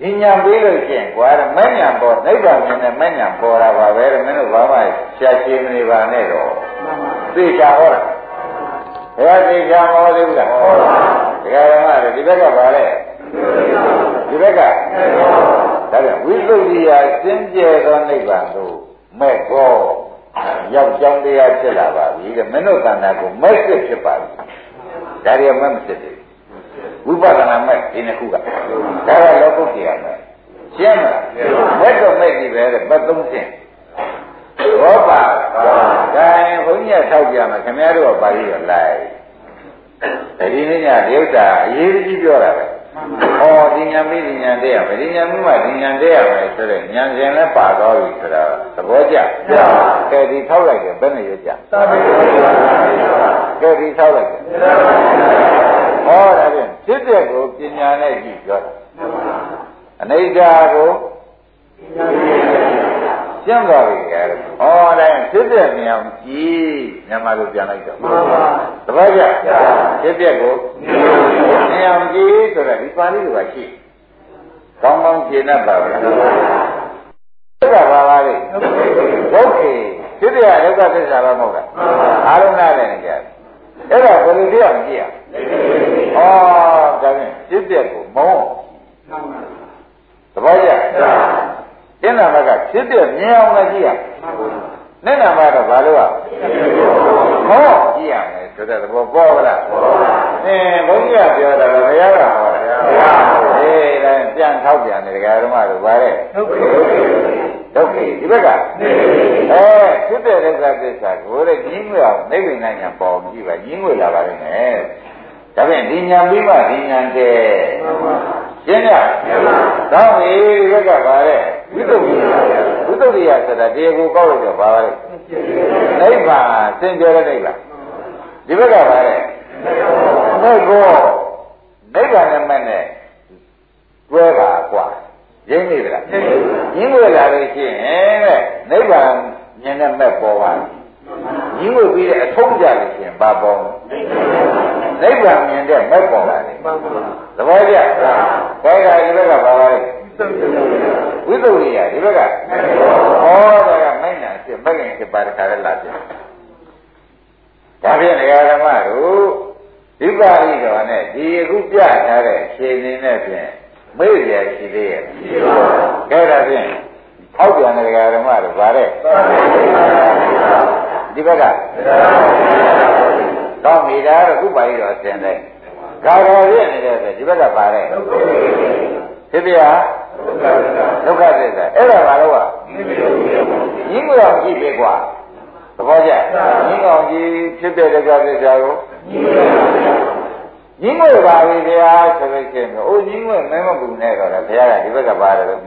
ဒီညာပေးလို့ရှိရင်ကွာမဉ္ဇဏ်ပေါ်နိဗ္ဗာန်မြင်တဲ့မဉ္ဇဏ်ပေါ်တာပါပဲမင်းတို့ဘာမှရှာရှင်းနေပါနဲ့တော့သိချာဟောတာဘယ်သိချာမဟောသေးဘူးလားဟောတာဒကာရမတွေဒီဘက်ကပါလေဒီဘက်ကဒါပြန်ဝိသုဒ္ဓိယာစင်ကြယ်သောနိဗ္ဗာန်တို့မဲ့ကော ရောက်ကြောင်းတရားဖြစ်လာပါပြီတဲ့မင်းတို့တဏ္ဍာကိုမဲ့စစ်ဖြစ်ပါပြီဒါရီမဲ့မစစ်သေးဝိပဿနာမဲ့ဒီနှစ်ခုကဒါကလောကုတ္တရာမဲ့ရှင်းမလားမဲ့တော့မဲ့ဒီပဲတဲ့ပတ်သုံးဆင့်ဘောပါဂိုင်းဘုန်းကြီးထောက်ပြမယ်ခင်ဗျားတို့ကပါဠိရလိုက်ဒီနေ့ညဒီဥစ္စာအရေးကြီးပြောတာပဲ ဟောဒီညာမိဒီညာတဲ့ရမယ်ဒီညာမိမှဒီညာတဲ့ရမယ်ဆိုတော့ညာရှင်လည်းပါတော့ပြီဆိုတော့သဘောကျကဲဒီထောက်လိုက်တယ်ဘယ်နဲ့ရကြသာမေကဲဒီထောက်လိုက်တယ်ဟောဒါဖြင့်ဖြစ်တဲ့ကိုပညာနဲ့ကြည့်ပြောတာအနိစ္စကို ရှင်းသွားပြီကြတယ်ဟောတိုင်းဖြစ်တဲ့နေအောင်ကြည့်မြန်မာလိုပြန်လိုက်တော့မှန်ပါတပည့်ကြဖြစ်တဲ့ကိုနေအောင်ကြည့်ဆိုတော့ဒီပါဠိလိုပါရှိကောင်းကောင်းရှင်းတတ်ပါဗျာဒါကပါပါလေဒုက္ခေဖြစ်တဲ့ဒုက္ခသစ္စာပဲမဟုတ်လားအားလုံးနားလည်နေကြတယ်အဲ့ဒါဘယ်လိုပြရမကြည့်ရဩဒါဖြင့်ဖြစ်တဲ့ကိုမုန်းသဘောကျ ကျင့်တာကဖြစ်တဲ့မြင်အောင်လည်းကြည့်ရနဲ့နာမတော့ဘာလို့อ่ะဟောကြည့်ရမယ်ဆိုတဲ့သဘောပေါ်လားပေါ်ပါအင်းဘုန်းကြီးကပြောတာကဘုရားကဟောတယ်အေးဒါပြန်ထောက်ပြန်တယ်ဒကာဓမ္မတို့ဗါတဲ့ဒုက္ခဒုက္ခဒီဘက်ကအဲဖြစ်တဲ့ဒုက္ခသစ္စာကိုတဲ့ကြီးငွေအောင်နိဗ္ဗာန်ညာပေါ်ကြည့်ပါကြီးငွေလာပါလိမ့်မယ်ဒါဖြင့်ဒီညာပြီးမှဒီညာတည်း ရှင်းရသောပြီဒီဘက်ကဗါတဲ့ဝိသုဒ္ဓိယဝိသုဒ္ဓိယဆိုတာတရားကိုကောက်လို့တော့ဗါပါလိမ့်နိဗ္ဗာန်စင်ကြယ်တဲ့နိဗ္ဗာန်ဒီဘက်ကဗါတဲ့နိဗ္ဗာန်နိဗ္ဗာန်နဲ့မဲ့နဲ့တွဲပါกว่าရင်းနေကြလားရင်းွယ်လာလို့ရှိရင်တဲ့နိဗ္ဗာန်မြင်တဲ့မဲ့ပေါ်ပါ ရင်းွယ်ပြီးတဲ့အထုံးကြလို့ရှိရင်ဘာပေါ်နိဗ္ဗာန်မြင်တဲ့မဲ့ပေါ်ပါလေသဘောကျဘယ်ကဒီဘက်ကဘာပါလဲဝိသုဒ္ဓိယဒီဘက်ကဩဒါကမိုက်နာဖြစ်မကင်ဖြစ်ပါတခါလဲလာပြန်ဒါဖြင့်ဒကာဓမ္မတို့ဒီပါဠိတော်နဲ့ဒီအခုပြထားတဲ့ခြေနေနဲ့ဖြင့်မေ့ရရှိသေးရဲ့ရှိပါဘူးကဲဒါဖြင့်ထောက်ပြန်တဲ့ဒကာဓမ္မတို့ဗါတဲ့ ဒီဘက်ကတော့မိသားတော့ခုပါဠိတော်ဆင်တယ်ကာတော်ပြည့်နေတဲ့ဆိုဒီဘက်ကပါတဲ့ဖြစ်ပြဒုက္ခသစ္စာအဲ့ဒါဘာလို့อ่ะရင်းကိုအောင်ကြည့်ပြီကွာသဘောကျရင်းအောင်ကြည့်ဖြစ်တဲ့ဒုက္ခသစ္စာကိုရင်းကိုပါပြီဗျာဆိုလို့ရှိရင်အိုးရင်းကိုမဲမပူနဲ့တော့ဘုရားကဒီဘက်ကပါတယ်လို့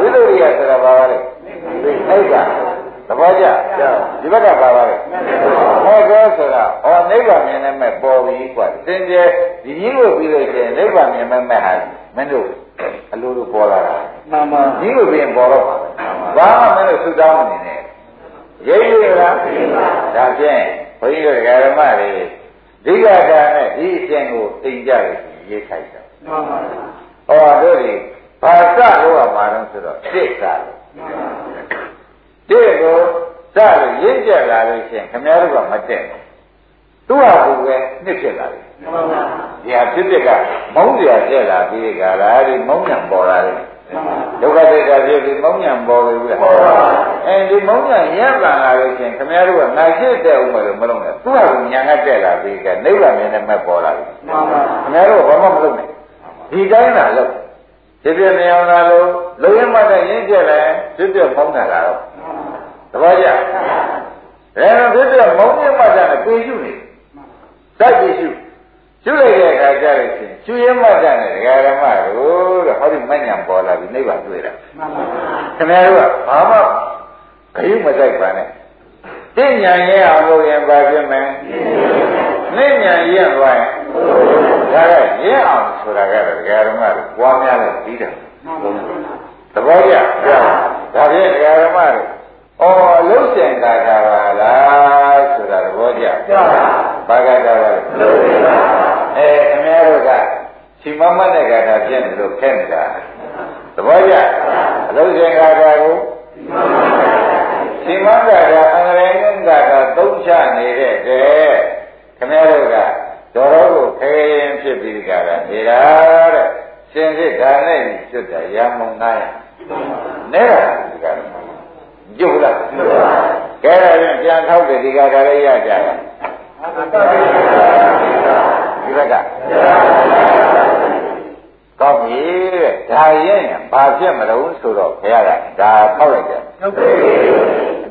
ဝိသုဒ္ဓိယဆိုတာဘာပါလဲအိတ်က သဘောကျဒီဘက်ကပါပါလေဟောကောဆိုတာဩနိဗ္ဗာန်မြင်တဲ့မဲ့ပေါ်ပြီကွာသင်ကျဲဒီကြီးကိုပြီးလို့ရှိရင်နိဗ္ဗာန်မြင်မဲ့မဲ့ဟာမင်းတို့အလိုလိုပေါ်လာတာမှန်ပါကြီးကိုပြီးရင်ပေါ်တော့ပါဘာမှမင်းတို့သုတောင်းမနေနဲ့ရိပ်ရလားဒါဖြင့်ဘုန်းကြီးတို့ဓမ္မတွေဒိဋ္ဌာကနဲ့ဒီအကျင့်ကိုသိကြရရေးခိုက်တာမှန်ပါဟောတို့ဒီဘာစလို့ကမှာတော့ဆိုတော့စိတ်စလို့ တဲ့ကိုစလို့ရင့်ကျက်လာလို့ရှိရင်ခမည်းတော်ကမတက်ဘူးသူ့ဟာကိုပဲနှစ်ဖြစ်လာတယ်မှန်ပါဒီဟာဖြစ်ဖြစ်ကမုန်းစရာကျက်လာပြီးကြလားဒီမုန်းညံပေါ်လာတယ်ဒုက္ခသစ္စာဖြစ်ပြီးမုန်းညံပေါ်ပြီလားပေါ်ပါအဲဒီမုန်းညံရပ်လာလာလို့ရှိရင်ခမည်းတော်ကငါရှိတဲ့ဥမလို့မလုံးနဲ့သူ့ဟာကိုညာကတက်လာပြီးကြနိဗ္ဗာန်မြင်တဲ့မဲ့ပေါ်လာပြီမှန်ပါခမည်းတော်ကဘာမှမလုပ်နဲ့ဒီတိုင်းလာလို့ဖြစ်ဖြစ်နေအောင်လာလို့လုံရမှတဲ့ရင်းကျက်လဲဖြစ်ဖြစ်ဖုံးတာလာတော့ သဘောကျအဲတော့ဖြစ်ဖြစ်မုန်းမြတ်မှတဲ့ပေရှုနေစိုက်ပေရှုရှုလိုက်တဲ့အခါကျလို့ရှိရင်ရှုရမှတဲ့ဒကာရမတို့တဲ့ဟောဒီမညံပေါ်လာပြီနိဗ္ဗာန်တွေ့တာမှန်ပါဗျာခင်ဗျားတို့ကဘာမှခရုမစိုက်ပါနဲ့တင့်ညာရဲ့အောင်လို့ရင်ပါဖြစ်မယ်နိညာရဲ့သွားရင်ဒါကရဲအောင်ဆိုတာကဒကာရမတို့ပွားများလို့ပြီးတယ်သဘောကျဒါဖြင့်ဒကာရမတို့ ဩအလုံးစင်ကာတာပါလားဆိုတာသဘောကျဘာကတာပါလဲအဲခင်ဗျားတို့ကစီမမတဲ့ကာတာပြည့်နေလို့ခက်နေတာသဘောကျအလုံးစင်ကာတာကိုစီမကာတာအင်္ဂလိပ်ကာတာသုံးချနေတဲ့တဲ့ခင်ဗျားတို့ကတော်တော်ကိုခဲရင်ဖြစ်ပြီးကြတာနေတာတဲ့ရှင်စစ်ဒါနဲ့ကျွတ်တာရမုံ900နဲတာဒီကနေ့ ကျုပ်လားကဲဒါဖြင့်ပြန်ထောက်တယ်ဒီကဒါလည်းရကြတာဒီဘက်ကကောင်းပြီတဲ့ဒါရင်ဘာဖြစ်မလို့ဆိုတော့ဘုရားကဒါထောက်လိုက်တယ်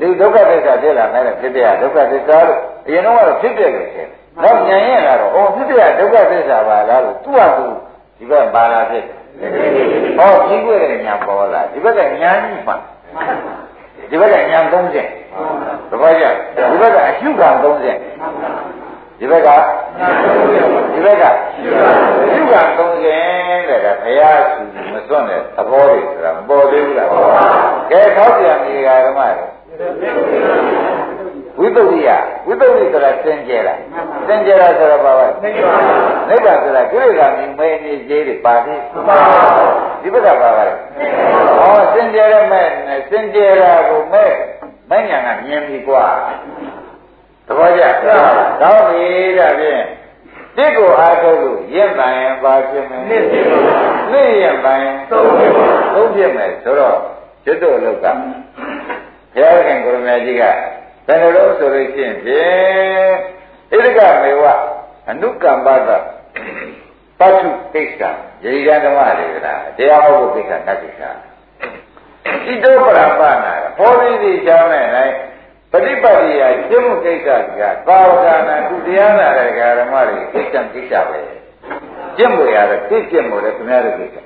ဒီဒုက္ခသစ္စာဖြစ်လာမယ်ဖြစ်ပြဒုက္ခသစ္စာလို့အရင်တော့ဖြစ်ပြလို့ရှင်တော့ဉာဏ်ရင်လာတော့အော်ဖြစ်ပြဒုက္ခသစ္စာပါလားလို့သူ့ဟာသူဒီဘက်ပါလာဖြစ်ဟောကြီးွယ်တဲ့ဉာဏ်ပေါ်လာဒီဘက်ကဉာဏ်ကြီးမှ ဒီဘက်ကညာ30သဘောကျဒီဘက်ကအရှုခံ30ဒီဘက်ကဒီဘက်ကရှုခံ30တဲ့ကဘုရားရှိမစွန့်တဲ့သဘောတွေဆိုတာမပေါ်သေးဘူးလားကဲထောက်ပြန်ဒီကဓမ္မတွေ ဝိတ္တုရိယဝိတ္တုရိဆိုတာစင်ကြယ်တာစင်ကြယ်တာဆိုတာဘာလဲနိဗ္ဗာန်နိဗ္ဗာန်ဆိုတာကိလေသာမြဲနေသေးတယ်ပါသေးဒီဘက်ကဘာလဲဟောစင်ကြယ်တဲ့မဲ့စင်ကြယ်တာကိုမဲ့မဉဏ်ကမြင်ပြီကွာသဘောကျတော့ပြီဒါဖြင့်တိကိုအားထုတ်လို့ရင့်တိုင်ရင်ပါဖြစ်မယ်နှစ်ဖြစ်ပါနှစ်ရင့်တိုင်သုံးဖြစ်ပါသုံးဖြစ်မယ်ဆိုတော့ကျွတ်တို့လောက်ကဘုရားခင်ကိုရမေကြီးက ဘယ်လိုလို့ဆိုလို့ရှိရင်ဖြင့်ဣဒကမေဝအနုကမ္ပတပတ္ထုကိစ္စရေကဓမ္မတွေကတရားဟောဖို့ကိစ္စနတ်ကိစ္စဣတောပရပနာဟောပြီးဒီချမ်းနဲ့တိုင်းပฏิပတ်တိယကျင့်မှုကိစ္စကသာဝကနာသူတရားနာတဲ့ဓမ္မတွေကိစ္စကိစ္စပဲကျင့်မှုရတဲ့သိကျင့်မှုလည်းခင်ဗျားတို့ကိစ္စ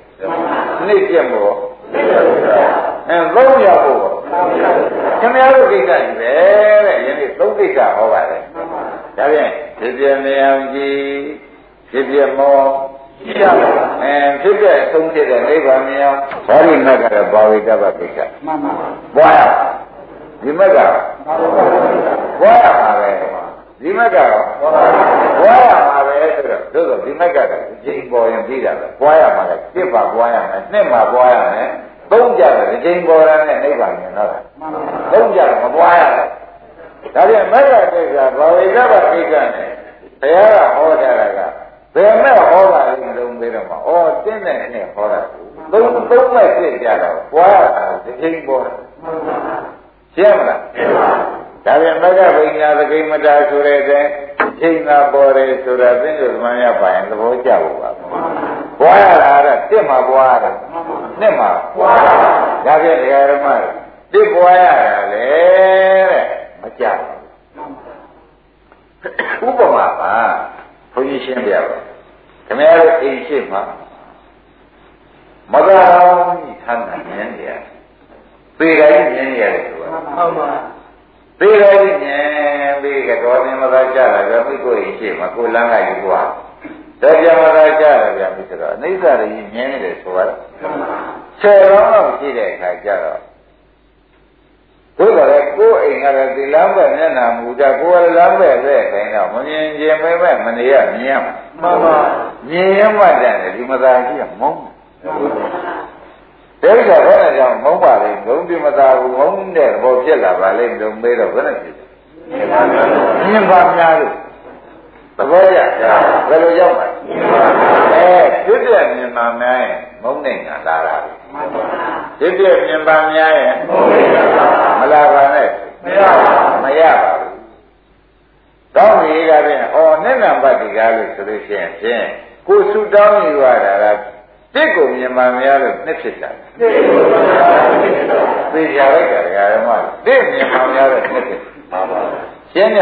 နေ့ကျင့်မှုအဲသုံးရဖို့ ခင်ဗျားတို့ကိစ္စကြီးပဲတဲ့ယနေ့သုံးကိစ္စဟောပါတယ်ဒါဖြင့်ဖြစ်ပြနေအောင်ကြည့်ဖြစ်ပြမောရှိရပါအဲဖြစ်ပြသုံးဖြစ်တဲ့နိဗ္ဗာန်မြင်အောင်ဘာလို့နဲ့ကတော့ဘာဝိတ္တပကိစ္စမှန်ပါဘွားဒီမက်ကဘွားရပါပဲဒီမက်ကဘွားရပါပဲဆိုတော့တို့ဆိုဒီမက်ကတည်းကချိန်ပေါ်ရင်ပြီးတာပဲဘွားရမှာလည်းတစ်ပါဘွားရမယ်နှစ်မှာဘွားရမယ် သုံးကြတယ်ချိန်ပေါ်ရတဲ့နိဗ္ဗာန်မြင်တော့တာသုံးကြတယ်မဘွားရဘူးဒါပြန်မက်ကကိစ္စဘာဝိကပကိစ္စနဲ့ဘုရားကဟောထားတာကဘယ်မဲ့ဟောတာလဲမလုံးသေးတော့မှာဩတင်းတဲ့နဲ့ဟောတာသုံးသုံးမဲ့ပြည့်ကြတော့ဘွားရတာဒီချိန်ပေါ်တယ်ရှင်းမလားရှင်းပါဒါပြန်မကဗိညာသကိမတာဆိုတဲ့တဲ့အချိန်သာပေါ်တယ်ဆိုတာသင်္ကြန်သမန်ရပါရင်သဘောကျဖို့ပါ ဘွားရတာကတစ်မှာဘွားရတာနှစ်မှာဘွားရတာဒါပြန်တရားဓမ္မတစ်ဘွားရတာလေတဲ့မကြဘူးဥပမာပါဘုန်းကြီးရှင်းပြပါခင်ဗျားတို့အိမ်ရှိမှာမဂ္ဂအောင်ကြီးထမ်းတာမြင်တယ်ပေကကြီးမြင်ရတယ်ဆိုတာဟုတ်ပါပေကကြီးမြင်ပြီးကတော့သင်မသာကြလာကြမိကိုရင်ရှိမှာကိုလမ်းကယူသွား ဒါကြမသာကြလာကြပြီဆိုတော့အိဋ္ဌရကြီးမြင်နေတယ်ဆိုတော့ဆယ်တော့လောက်ရှိတဲ့အခါကျတော့သို့တော်လည်းကိုယ်အိမ်ကလည်းဒီလမ်းပဲမျက်နှာမူတာကိုယ်ကလမ်းပဲပဲခိုင်းတော့မမြင်ခြင်းပဲပဲမနေရမြင်ရမှာမှန်ပါမြင်ရမှတန်တယ်ဒီမသာရှိရမုန်းဒိဋ္ဌိဘယ်နဲ့ကြောင့်မုန်းပါလိမ့်ငုံပြမသာဘူးငုံတဲ့ဘောဖြစ်လာပါလိမ့်လို့မေးတော့ဘယ်နဲ့ဖြစ်လဲမြင်ပါများလို့သဘောကျဘယ်လိုရောက်ပါ အဲဖြစ်တဲ့မြင်ပါများရင်မုန်းနေတာလာတာဖြစ်တဲ့မြင်ပါများရင်မလာပါနဲ့မရပါမရပါဘူးတောင်းကြီးကဖြင့်ဩနိဗ္ဗာန်ပတ္တိကားလို့ဆိုလို့ရှိရင်ဖြင့်ကိုယ်ဆုတောင်းယူရတာကတစ်ကိုမြင်မှများလို့နှစ်ဖြစ်တာတစ်ကိုမြင်မှများလို့နှစ်ဖြစ်တာသိကြလိုက်တာဓမ္မတစ်မြင်မှများလို့နှစ်ဖြစ်ပါပါရှင်းကြ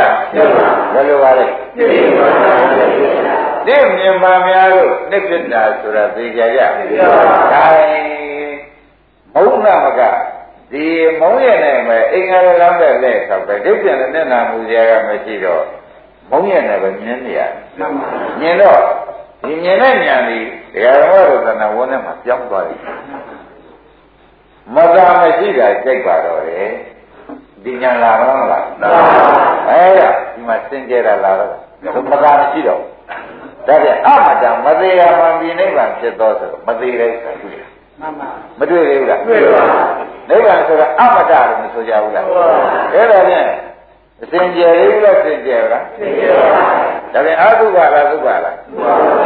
ဘယ်လိုပါလဲတစ် မြင်မှများလို့နှစ်ဖြစ်တာဆိုတာသိကြကြဒါမုံနာမကဒီမုံရနဲ့ပဲအင်္ဂါရလမ်းပဲလဲဆောက်ပဲဒိဋ္ဌိနဲ့နာမှုစရာကမရှိတော့မုံရနဲ့ပဲမြင်နေရတယ်မြင်တော့ဒီမြင်တဲ့ဉာဏ်ဒီတရားတော်ရသနာဝန်းထဲမှာပြောင်းသွားတယ်မသာမရှိတာကြိုက်ပါတော့တယ်ဒီဉာဏ်လာမလားလားလာအဲ့ဒါဒီမှာစင်ကြယ်တာလာတော့မသာမရှိတော့ ဒါပြန်အမတံမသေးရမှပြည်နိဗ္ဗာန်ဖြစ်သောဆိုမသေးတဲ့ဆိုတွေ့တယ်မှန်ပါမတွေ့သေးဘူးလားတွေ့ပါနိဗ္ဗာန်ဆိုတာအမတလို့မဆိုကြဘူးလားအဲ့ဒါဖြင့်အစဉ်ကျယ်လေးလားစင်ကျယ်လားစင်ကျယ်ပါဒါပြန်အတုပါလားသုပါလား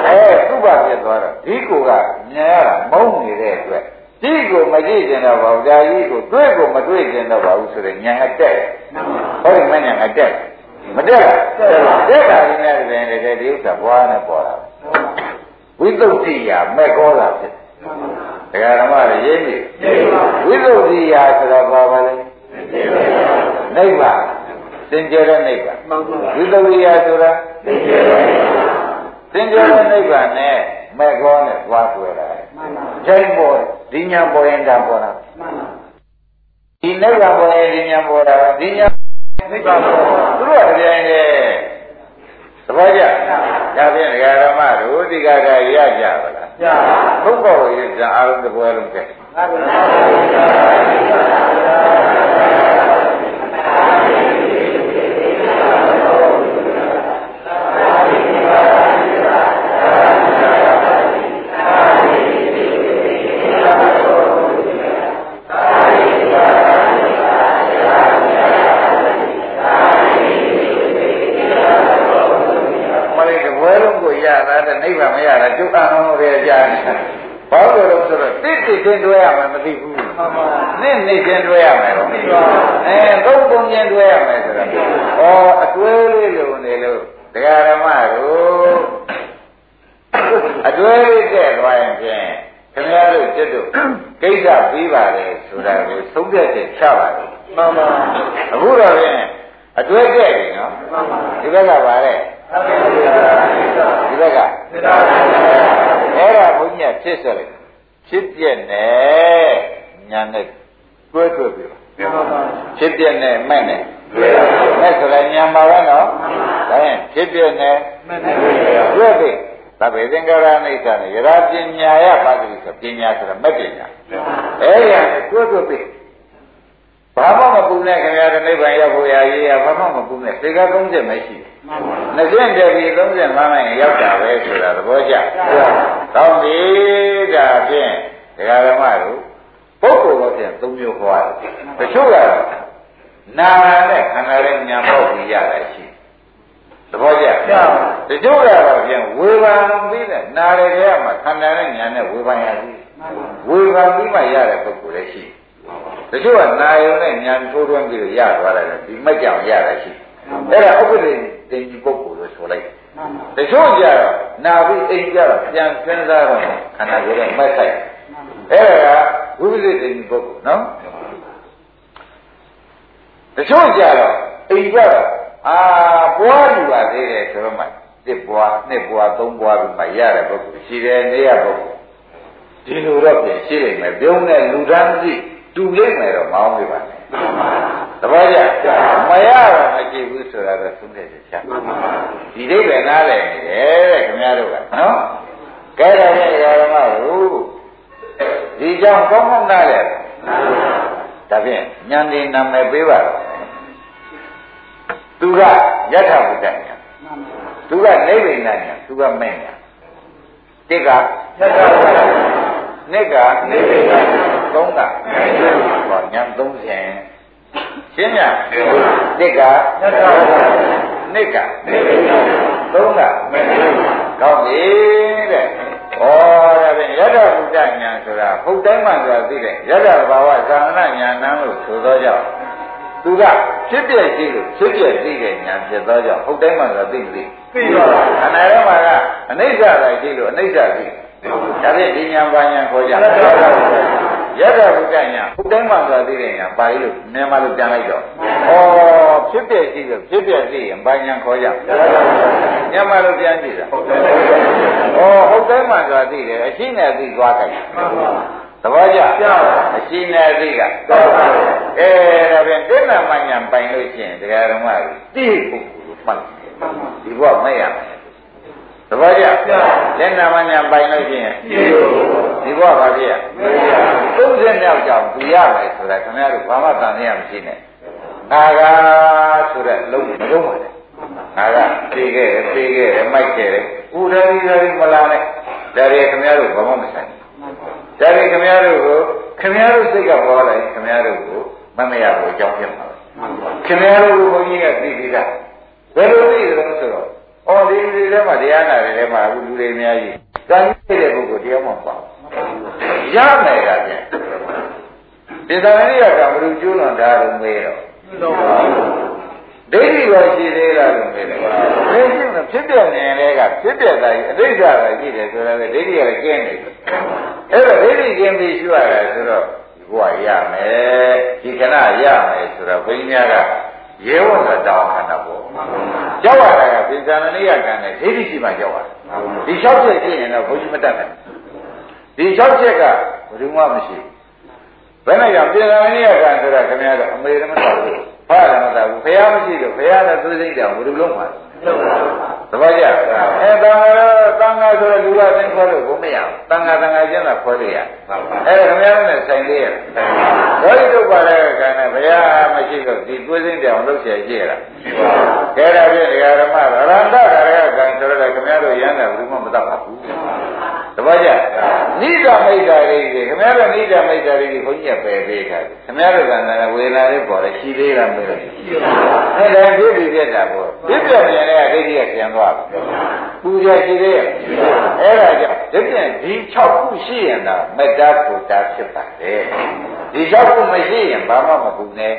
အဲသုပါဖြစ်သွားတော့ဒီကိုကမြင်ရတာမုန်းနေတဲ့အတွက်ဒီကိုမကြည့်ကျင်တော့ပါဘူးဒါကြီးကိုတွေ့ကိုမတွေ့ကျင်တော့ပါဘူးဆိုတဲ့ညာအတက်ဟောဒီမညာအတက် မတက်လားတက်တာဒီနဲ့တွင်လည်းဒီဥစ္စာဘွားနဲ့ပေါ်တာဝိသုဒ္ဓိယမဲ့ကောတာဖြစ်ဒကာဓမ္မတွေရေးပြီဝိသုဒ္ဓိယဆိုတော့ဘာပါလဲနိဗ္ဗာန်စင်ကြယ်တဲ့နိဗ္ဗာန်ဝိသုဒ္ဓိယဆိုတာစင်ကြယ်တဲ့စင်ကြယ်တဲ့နိဗ္ဗာန်နဲ့မဲ့ကောနဲ့သွားတွေ့တာချိန်ပေါ်ဒီညာပေါ်ရင်ဒါပေါ်တာဒီနိဗ္ဗာန်ပေါ်ရင်ဒီညာပေါ်တာဒီညာ နိဗ္ဗာန်ပေါ်သူတို့ကတရားရင်သဘောကျဒါဖြင့်ဒကာဓမ္မတို့ဒီကကရကြပါလားရပါဘုက္ခောရကြအားလုံးတပွဲလုံးကဲမှန်ပါနိဗ္ဗာန်မရတာကျုပ်အောင်ရဲကြတယ်ဘ ဘာလို့လဲဆိုတော့တစ်တစ် ချင်းတွဲရမယ်မသိဘူးနှစ်နှစ်ချင်းတွဲရမယ်တော့အဲသုံးပုံချင်းတွဲရမယ်ဆိုတော့ဩအတွဲလေးလိုနေလို့တရားဓမ္မတို့အတွဲလေးတဲ့သွားရင်ဖြင့်ခင်ဗျားတို့จิตတို့ကိစ္စပြီးပါလေဆိုတာကိုသုံးပြတဲ့ချပါတယ်မှန်ပါအခုတော့ဖြင့်အတွဲတဲ့ပြီနော်မှန်ပါဒီဘက်ကပါလေဒီဘက်ကအဲ့ဒါဘုန်းကြီးဖြစ်ဆက်လိုက် ဖြစ်ပြက်နဲ့ညာနဲ့တွဲတွဲပြီးဖြစ်ပြက်နဲ့မဲ့နဲ့မဲ့ဆိုလည်းညာမှာပဲနော်ဒါရင်ဖြစ်ပြက်နဲ့တွဲပြီးသဗ္ဗေသင်္ကာရအိဋ္ဌာနဲ့ယရာပညာယပါတိဆိုပညာဆိုတာမဲ့ပညာအဲ့ဒီတွဲတွဲပြီး ဘာမှမပူနဲ့ခင်ဗျားတို့နိဗ္ဗာန်ရောက်ဖို့ရာရေးရဘာမှမပူနဲ့သေက30မရှိဘူး။နှစ်ဆင့်တည်းပြီး30မှန်းလိုက်ရင်ရောက်တာပဲဆိုတာသဘောကျ။ကောင်းပြီဒါဖြင့်ဒကာဓမ္မတို့ပုဂ္ဂိုလ်တော့ဖြင့်၃မျိုးဟောရတယ်။တချို့ကတော့နာနဲ့ခန္ဓာရဲ့ညာပေါက်ပြီးရတာရှိ။သဘောကျ။တချို့ကတော့ဖြင့်ဝေဘာပြီးတဲ့နာရရဲ့မှာခန္ဓာနဲ့ညာနဲ့ဝေဘာရသည်။ဝေဘာပြီးမှရတဲ့ပုဂ္ဂိုလ်လည်းရှိ။တ ချို့ကနာယုံနဲ့ညာထိုးထွန်းပြီးတော့ရသွားတယ်ဒီမက်ကြောင်ရတာရှိအဲ့ဒါဥပဒေတင်ကြီးပုဂ္ဂိုလ်လို့ဆိုလိုက်တချို့ကြတော့နာပြီးအိမ်ကြတော့ပြန်စဉ်းစားတော့ခန္ဓာကိုယ်နဲ့မက်ဆိုင်အဲ့ဒါကဝိပဿနာတင်ကြီးပုဂ္ဂိုလ်နော်တချို့ကြတော့အိမ်ကြတော့အာပွားယူပါသေးတယ်ဆိုတော့မှတစ်ပွားနှစ်ပွားသုံးပွားပြီးမှရတဲ့ပုဂ္ဂိုလ်ရှိတယ်နေရပုဂ္ဂိုလ်ဒီလိုတော့ပြင်ရှိနေမယ်ပြုံးတဲ့လူတန်းစီ တူလိမ့်မယ်တော့မအောင်ပြပါနဲ့သဘောကျမရတော့မကြည့်ဘူးဆိုတာတော့သုံးတဲ့ချက်ဒီဒိဋ္ဌိနားလည်နေတယ်တဲ့ခင်ဗျားတို့ကနော်ကဲတော့ဒီဓမ္မတို့ဒီကြောင့်ကောင်းကောင်းနားလည်ဒါဖြင့်ဉာဏ်ဒီနာမည်ပေးပါတော့သူကယထာဘုဒ္ဓညာသူကနိဗ္ဗာန်ညာသူကမဲ့ညာတိကယထာဘုဒ္ဓနှစ်ကနိဗ္ဗာန် သုံးကဟောညာ30ရှင်းညာတစ်ကနှစ်ကသုံးကကောင်းပြီတဲ့ဩဒါဖြင့်ယတ္တဘုဒ္ဓညာဆိုတာဘုဒ္ဓမှန်ဆိုတာသိတယ်ယတ္တဘာဝသာသနာညာနံလို့ဆိုသောကြောင့်သူကဖြစ်ပြရှိလို့ဖြစ်ပြသိတဲ့ညာဖြစ်သောကြောင့်ဟုတ်တိုင်းမှဆိုတာသိမသိသိပါဘူးအနာရောမှာကအနိစ္စတိုင်းရှိလို့အနိစ္စသိဒါဖြင့်ဒီညာပါညာခေါ်ကြ ယတ္တဘုဒ္ဓညာဟုတ်တိုင်းမှဆိုတာသိတဲ့ညာပါဠိလို့မြန်မာလိုပြန်လိုက်တော့ဩဖြစ်ပြရှိလို့ဖြစ်ပြသိရင်ပါညာခေါ်ကြမြန်မာလိုပြန်ကြည့်တာဟုတ်တယ်ဩဟုတ်တိုင်းမှဆိုတာသိတယ်အရှိနဲ့သိသွားကြတယ်သဘောကျအရှိနဲ့သိကအဲဒါဖြင့်တိဏ္ဍမညာပိုင်လို့ရှိရင်တရားဓမ္မကြီးသိဖို့မှတ်ဒီဘဝမဲ့ရမယ်သ ဘောကျတိဏ္ဍမညာပိုင်လို့ရှိရင်ဒီဘဝဘာဖြစ်ရသုံးဆယ်မြောက်ကြောင်သူရမယ်ဆိုတာခင်ဗျားတို့ဘာမှတန်နေရမရှိနဲ့ငါကဆိုတဲ့လုံးမလုံးပါနဲ့ငါကပြေးခဲ့တယ်ပြေးခဲ့တယ်မိုက်ခဲ့တယ်ဥဒရီရီမလာနဲ့ဒါတွေခင်ဗျားတို့ဘာမှမဆိုင်ဒါတွေခင်ဗျားတို့ကိုခင်ဗျားတို့စိတ်ကပေါ်လာရင်ခင်ဗျားတို့ကိုမမရဘူးအကြောင်းဖြစ်မှာခင်ဗျားတို့ကိုဘုန်းကြီးကသိပြီလားဘယ်လိုသိတယ်လဲဆိုတော့ အော်ဒီလူတွေထဲမှာတရားနာတွေထဲမှာအခုလူတွေအများကြီးတန်ကြီးတဲ့ပုဂ္ဂိုလ်တရားမှမပါရမယ်ကပြန်ဒီသံဃာကဘယ်လိုကျိုးလွန်တာလို့မေးတော့ဒိဋ္ဌိရောရှိသေးလားလို့မေးတယ်ဘယ်ရှိမဖြစ်ပြနေလဲကဖြစ်ပြတာကြီးအတိတ်ကရှိတယ်ဆိုတော့ဒိဋ္ဌိကလည်းကျင်းနေတယ်အဲ့တော့ဒိဋ္ဌိကျင်းပြီးရှိရတယ်ဆိုတော့ဒီဘဝရမယ်ဒီခဏရမယ်ဆိုတော့ဘုန်းကြီးများက ရဲဝံကတောင်းခန္ဓာပေါ့ကြောက်ရတာကပိဇာမဏိယကံနဲ့ဒိဋ္ဌိရှိမှကြောက်ရတယ်ဒီ၆ချက်ရှိရင်တော့ဘုန်းကြီးမတတ်နိုင်ဒီ၆ချက်ကဘယ်သူမှမရှိဘယ်နဲ့ကြောင့်ပိဇာမဏိယကံဆိုတာခင်ဗျားတို့အမေရမတော်ဘူးဖားတယ်မတော်ဘူးဖះမရှိတော့ဖះနဲ့သူစိတ်တောင်ဘယ်လိုလုံးမှာ သဘောကျအဲတန်ဃာတန်ဃာဆိုတော့လူလာသင်ခေါ်လို့ဘုမရဘူးတန်ဃာတန်ဃာချင်းသာခေါ်လို့ရအဲခင်ဗျားတို့နဲ့ဆိုင်လေးရဘောဓိတုပ္ပါဒကကံနဲ့ဘုရားမရှိတော့ဒီကိုယ်စိတ်တောင်လုပ်เสียရှိရတာကဲဒါဖြင့်ဒကာဓမ္မရဏတကာရကံဆိုတော့ခင်ဗျားတို့ရမ်းတယ်ဘယ်သူမှမတတ်ပါဘူးသဘောကျည နိဒာမိတ်တာလေးတွေခင်ဗျားတို့နိဒာမိတ်တာလေးတွေဘုန်းကြီးကပယ်ပေးတာခင်ဗျားတို့ကလည်းဝေလာလေးပေါ်တယ်ရှိသေးလားမလို့အဲ့ဒါပြည့်ပြည့်ပြတ်တာပေါ့ပြည့်ပြတ်ပြန်တဲ့ဒိဋ္ဌိကပြန်သွား ားပြီပူရရှိသေးရဲ့အဲ့ဒါကြောင့်ဒီပြန်ဒီ6ခုရှိရင်တော့မေတ္တာပူတာဖြစ်ပါတယ်ဒီ6ခုမရှိရင်ဘာမှမပူနဲ့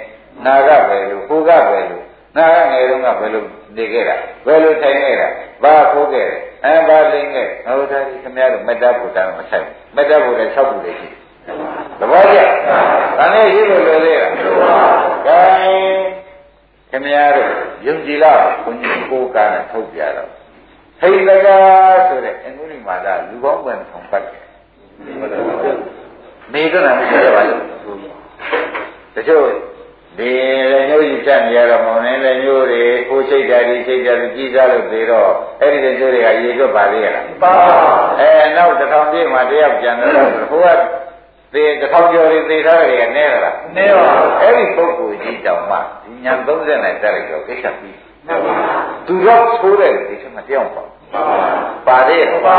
နာကပဲလို့ပူကပဲလို့နာကငယ်တုန်းကဘယ်လိုနေခဲ့တာဘယ်လိုထိုင်ခဲ့တာဘာခိုးခဲ့တယ်အဲဘာလိမ့်ခဲ့ဟောဒါဒီခင်ဗျားတို့မေတ္တာပူတာမဆိုင်မေတ္တာပူတာ6ခုလေးရှိသဘောကျ။ဒါနဲ့ရှိလို့လွယ်သေးလား။ကဲခင်ဗျားတို့ယုံကြည်လားဘုန်း ကြီးကိုကားနဲ့ထုတ်ပြတော့ထိတ်တကားဆိုတဲ့အင်္ဂုလိမာတာလူပေါင်းဝင်ဆောင်ပတ်တယ်။မေကနာမရှိရပါဘူး။တချို့ဒီလည်းညို့ကြီးဖြတ်နေရတော့မောင်နေလည်းညို့တွေကိုချိတ်တာဒီချိတ်တာဒီကြီးစားလို့သေးတော့အဲ့ဒီတဲ့ညို့တွေကရေတွက်ပါသေးရလားပါအဲနောက်တစ်ထောင်ပြည့်မှတယောက်ကျန်တော့ဟိုကသေတစ်ထောင်ကျော်တွေသေထားတယ်ကနဲတာလားနဲပါအဲ့ဒီပုဂ္ဂိုလ်ကြီးတောင်မှဒီညာ30နဲ့တက်လိုက်တော့ကိစ္စပြီး သူတော့ဆိုးတယ်ဒီချက်မပြောင်းပါပါသေးရဲ့ပါ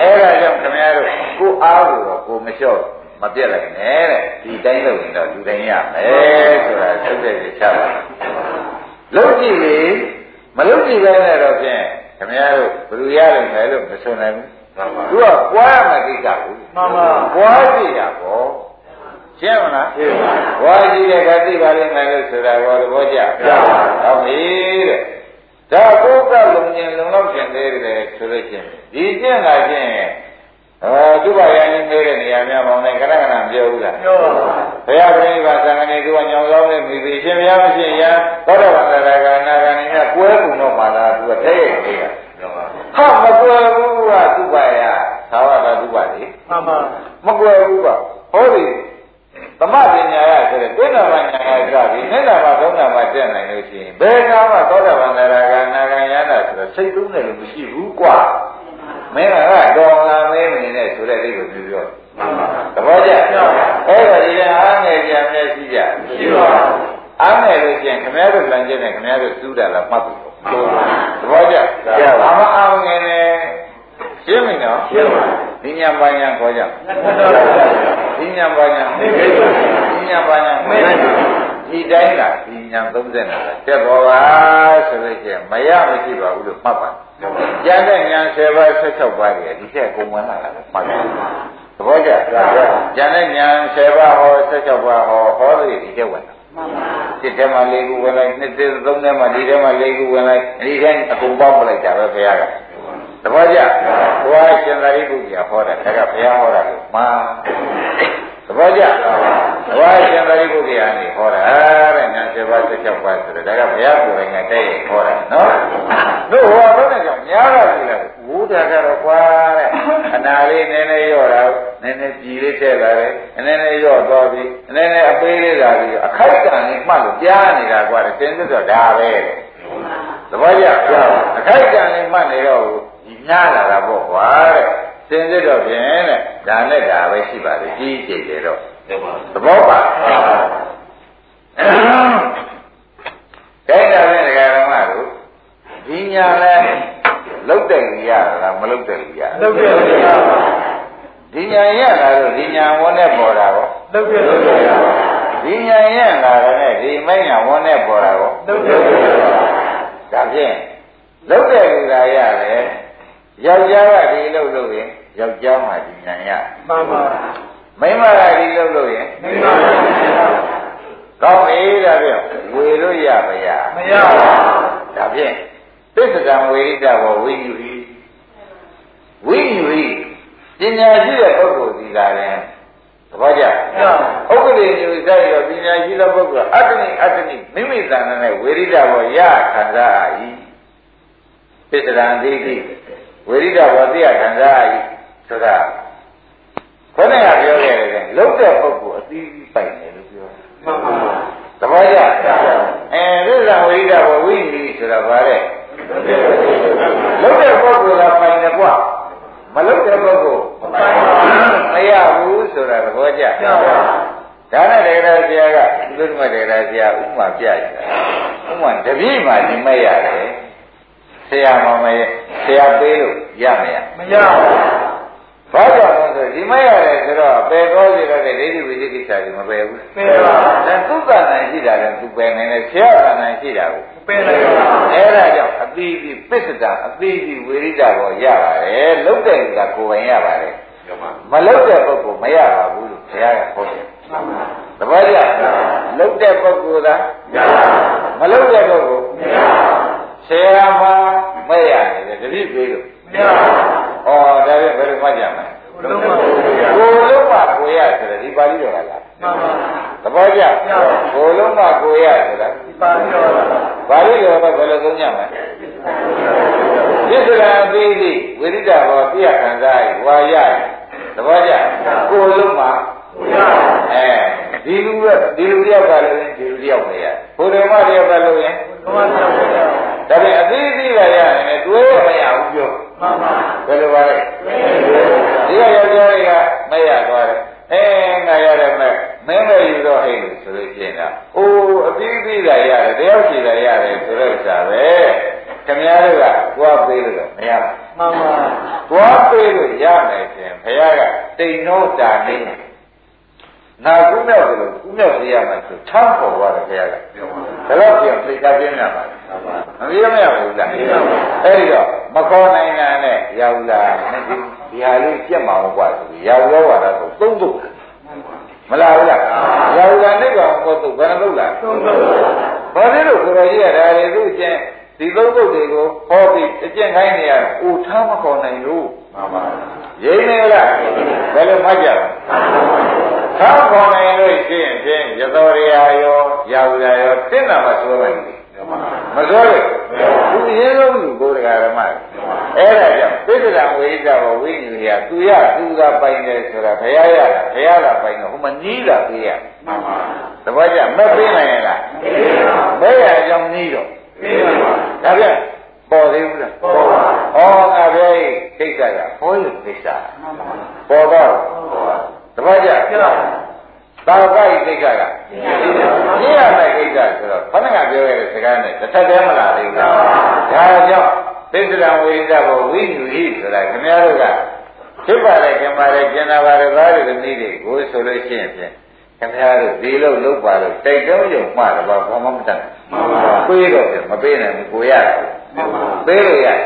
အဲ့ဒါကြောင့်ခင်ဗျားတို့ကိုအားကိုတော့ကိုမလျှော့မပြက်လိုက်နဲ့တဲ့ဒီတိုင်းလုပ်ရင်တော့လူတိုင်းရမယ်ဆိုတာသုတ်တဲ့ချပါလုံးကြည့်လေမလုံးကြည့်ပဲနဲ့တော့ဖြင့်ခင်ဗျားတို့ဘယ်လိုရလိမ့်မယ်လို့မဆိုနိုင်ဘူးသူကပွားရမယ်ကိစ္စကိုမှန်ပါပွားကြည့်တာပေါ့ရှင်းမလားရှင်းပါဘွားကြည့်တဲ့ကသိပါလိမ့်မယ်လို့ဆိုတာဘောသဘောကျဟုတ်ပြီတဲ့ ဒါကိုယ်ကလုံကျင်လုံလောက်ကျင်သေးတယ်ဆိုလို့ချင်းဒီကျင့်လာချင်းအဲသူ့ဘာရင်းနေတဲ့နေရာများပေါင်းနဲ့ခဏခဏပြောဘူးလားပြောပါဘုရားပြိဋိဘသံဃာနေသူကညောင်ဆောင်နေပြီပြီရှင်ဘုရားမရှိရင်သောတာပန်သရဂါနာဂာနေကကွဲကုန်တော့ပါလားသူကတဲ့ရဲ့နေတာဟာမကွယ်ဘူးကသူ့ဘာရသာဝတသူ့ဘာလေမှန်ပါမကွယ်ဘူးကဟောဒီ သမပညာရဆိုတဲ့ကိဏ္ဍမညာရကြပြီနိဏမသုံးနာမတက်နိုင်လို့ရှိရင်ဘယ်ကမှသောတာပန်သရဂါနာဂာယနာဆိုတော့စိတ်သုံးတယ်လို့မရှိဘူးကွာမင်းကတော်ငါမင်းမင်းနဲ့ဆိုတဲ့အိကိုပြောပြောသဘောကျအဲ့တော့ဒီကအားငယ်ကြမျက်ရှိကြရှိပါအားငယ်လို့ရှိရင်ခမည်းတော်လမ်းကျင်နဲ့ခမည်းတော်စူးတာလားမှတ်ပြီသဘောကျဘာမှအားငယ်နဲ့ရှင်းပြီနော်ရှင်းပါ ဒီညာပါညာခေါ်ကြဒီညာပါညာဒီညာပါညာဒီတိုင်းကဒီညာ30နဲ့တက်တော်ပါဆိုလို့ရှိရင်မရမရှိပါဘူးလို့မှတ်ပါကျန်တဲ့ညာ10ပါး16ပါးတွေဒီချက်ကုန်ဝင်လာတာမှတ်ပါသဘောကျကျန်တဲ့ညာ10ပါးဟော16ပါးဟောဟောလို့ဒီချက်ဝင်တာစစ်ထဲမှာ၄ခုဝင်လိုက်နှစ်သက်သုံးထဲမှာဒီထဲမှာ၄ခုဝင်လိုက်ဒီထဲအကုန်ပေါင်းပလိုက်တာပဲဘုရားက သဘောကျဘုရားရှင်သာရိပုတ္တရာဟောတာဒါကဘုရားဟောတာကိုမှာသဘောကျဘဝရှင်သာရိပုတ္တရာနေဟောတာတဲ့ညာ7ပါး16ပါးဆိုတော့ဒါကဘုရားကိုယ်တိုင်ကတဲ့ဟောတာနော်တို့ဟောတော့လည်းကြောင့်များတာပြီလားဝိုးတာကတော့ကွာတဲ့အနာလေးနည်းနည်းရော့တာနည်းနည်းပြည်လေးထည့်လာတယ်နည်းနည်းရော့သွားပြီနည်းနည်းအပေးလေးလာပြီအခိုက်တန်လေးမှတ်လို့ကြားနေတာကွာတဲ့တင်းစစ်တော့ဒါပဲသဘောကျအခိုက်တန်လေးမှတ်နေတော့ ဒီများလာတာပေါ့ကွာတဲ့စင်စစ်တော့ဖြင့်တဲ့ဒါနဲ့ဒါပဲရှိပါလေကြီးကြိတ်တယ်တော့သဘောပါတဲ့ဒါနဲ့ဒကာဓမ္မတို့ဒီညာလဲလုတ်တယ်ကြီးရတာမလုတ်တယ်ကြီးရလုတ်တယ်ကြီးရဒီညာရတာတော့ဒီညာဝန်းနဲ့ပေါ်တာပေါ့လုတ်တယ်ကြီးရဒီညာရလာတဲ့ဒီမိုင်းညာဝန်းနဲ့ပေါ်တာပေါ့လုတ်တယ်ကြီးရဒါဖြင့်လုတ်တယ်ကြီးလာရတယ် ယောက်ျားကဒီလုတ်လို့ရင်ယောက်ျားမှဒီညာရမှန်ပါမိန်းမကဒီလုတ်လို့ရင်မိန်းမပါကောင်းပြီဒါဖြင့်ဝေလို့ရပါရမရပါဒါဖြင့်သစ္စာဝေရိတဘောဝိညူဟိဝိညူဟိပညာရှိတဲ့ပုဂ္ဂိုလ်ဒီလာတယ်သဘောကျဥပ္ပဒေညူဆိုင်ရောပညာရှိတဲ့ပုဂ္ဂိုလ်အတ္တနိအတ္တနိမိမိသဏ္ဍာန်နဲ့ဝေရိတဘောရခံစား၏သစ္စာဒိဋ္ဌိ ဝေရိတဘောသိရခံစား၏ဆိုတာခေါင်းကပြောခဲ့တယ်လုံးတဲ့ပုဂ္ဂိုလ်အသီးသီးပိုင်တယ်လို့ပြောမှန်ပါပါသဘောကျအဲသစ္စာဝိရိဒဘောဝိနည်းဆိုတာဗါတဲ့လုံးတဲ့ပုဂ္ဂိုလ်ကပိုင်တယ်ကွာမလုံးတဲ့ပုဂ္ဂိုလ်မပိုင်ပါဘူးမရဘူးဆိုတာသဘောကျဒါနဲ့တေရဆရာကသုဒ္ဓမတေရဆရာဥမာပြရတာဥမာတပည့်မှဒီမဲ့ရတယ် ဆရာမမရဲ့ဆရာပေးလို့ရမရမရဘူးဘာကြောင့်လဲဆိုဒီမရတယ်ဆိုတော့ပယ်တော်စီတော့တဲ့ဒိဋ္ဌိဝိသိကိစ္စကြီးမပယ်ဘူးပယ်ပါဒါသူကနိုင်ရှိတာလည်းသူပယ်နိုင်တယ်ဆရာကနိုင်ရှိတာကိုပယ်နိုင်ပါအဲ့ဒါကြောင့်အတိအပြပစ္စဒအတိအပြဝိရိဒကိုရပါတယ်လုတ်တဲ့လူကကိုယ်ပိုင်ရပါတယ်မလုတ်တဲ့ပုဂ္ဂိုလ်မရပါဘူးလို့ဘုရားကဟောတယ်သဘောကျလုတ်တဲ့ပုဂ္ဂိုလ်သာမလုတ်တဲ့ပုဂ္ဂိုလ် ဆရာမမဲ့ရနေတယ်တတိပြေလို့ဩဒါပြန်ဘယ်လိုမှကြမှာကိုလုံးမကိုရဆိုတဲ့ဒီပါဠိတော်ကလားမှန်ပါသဘောကျကိုလုံးမကိုရဆိုတာဒီပါဠိတော်ပါဠိတော်ကဘယ်လိုသုံးကြမလဲသစ္စာအသေးသေးဝိရိဒဘောပြခံစားဝါရသဘောကျကိုလုံးမကိုရအဲ ဒီလူကဒီလူတယောက်ကလည်းဒီလူတယောက်ပဲရဘုရားမတယောက်ကလို့ရင်ဘုရားမတယောက်ပဲရဒါပေမဲ့အသေးသေးကရတယ်တွဲမရဘူးပြောမှန်ပါဘယ်လိုပါလဲဒီကယောက်ျားတွေကမရသွားတယ်အဲငါရတယ်မဲ့မင်းပဲယူတော့ဟဲ့လို့ဆိုလို့ရှိရင်တော့အိုးအပြီးပြီးတာရတယ်တယောက်စီတာရတယ်ဆိုတော့ဥစ္စာပဲခင်ဗျားတို့ကသွားပေးလို့မရဘူးမှန်ပါသွားပေးလို့ရမယ်ရှင်ဘုရားကတိန်နောတာနေ နာကုမြောက်တယ်လို့ကုမြောက်စေရမှာဆိုထမ်းပေါ်သွားတယ်ဘုရားကပြောပါဒါတော့ပြန်သိတာပြင်းရပါမပြေမရဘူးလားအဲ့ဒီတော့မခေါ်နိုင်တာနဲ့ရောက်လာဒီဟာလေးပြက်မှာမကွာဆိုပြီးရောက်ရောပါတော့သုံးသုတ်မလားဘူးလားရောက်လာနေကောင်ကိုသုတ်ဘယ်နှသုတ်လားသုံးသုတ်ဘာဖြစ်လို့ကိုရောကြီးရတာလေသူ့ချင်း ဒီသုံးသုတ်တွေကိုဟောပြီးအကျင့်ခိုင်းနေရတာအိုထားမခေါ်နိုင်လို့မှန်ပါရင်းနေလားဘယ်လိုမှတ်ကြလဲထားခေါ်နိုင်လို့ရှိရင်ဖြင့်ရသောရရာရောရောက်လာရောတင်းတာမှဆိုမယ်မဆိုလို့သူရင်းလုံးလူကိုယ်တရားဓမ္မအဲ့ဒါကြောင့်ပိဋကဝိဒဝဝိညူရသူရသူသာပိုင်တယ်ဆိုတာဘုရားရတာဘုရားသာပိုင်တော့ဟိုမှာနီးတာပေးရမှန်ပါတပည့်ကြမပေးနိုင်ရဲ့လားပေးရအကြောင်းနီးတော့ ပေးပါပါဒါပြန်ပေါ်သေးဘူးလားပေါ်ပါဩငါပဲကိစ္စကဘောရကိစ္စပေါ်တော့တပည့်ကြသာဝကိကိစ္စကပြရမယ့်ကိစ္စဆိုတော့ခဏကပြောရတဲ့စကားနဲ့တစ်ထပ်တည်းမလားသေးဘူးလားဒါကြောင့်သစ္စာဝိဒဘောဝိညူဟိဆိုတာခင်ဗျားတို့ကဖြစ်ပါလေခင်ပါလေကျင်နာပါလေသားတွေသမီးတွေကိုဆိုလို့ရှိရင်ဖြင့် ခင်ဗျားတို့ဒီလိုလုပ်ပါလို့တိုက်တုံးရုံမှားတော့ဘာမှမတတ်ဘူးပေးတော့မပေးနိုင်ဘူးကိုရတယ်ပေးလို့ရတယ်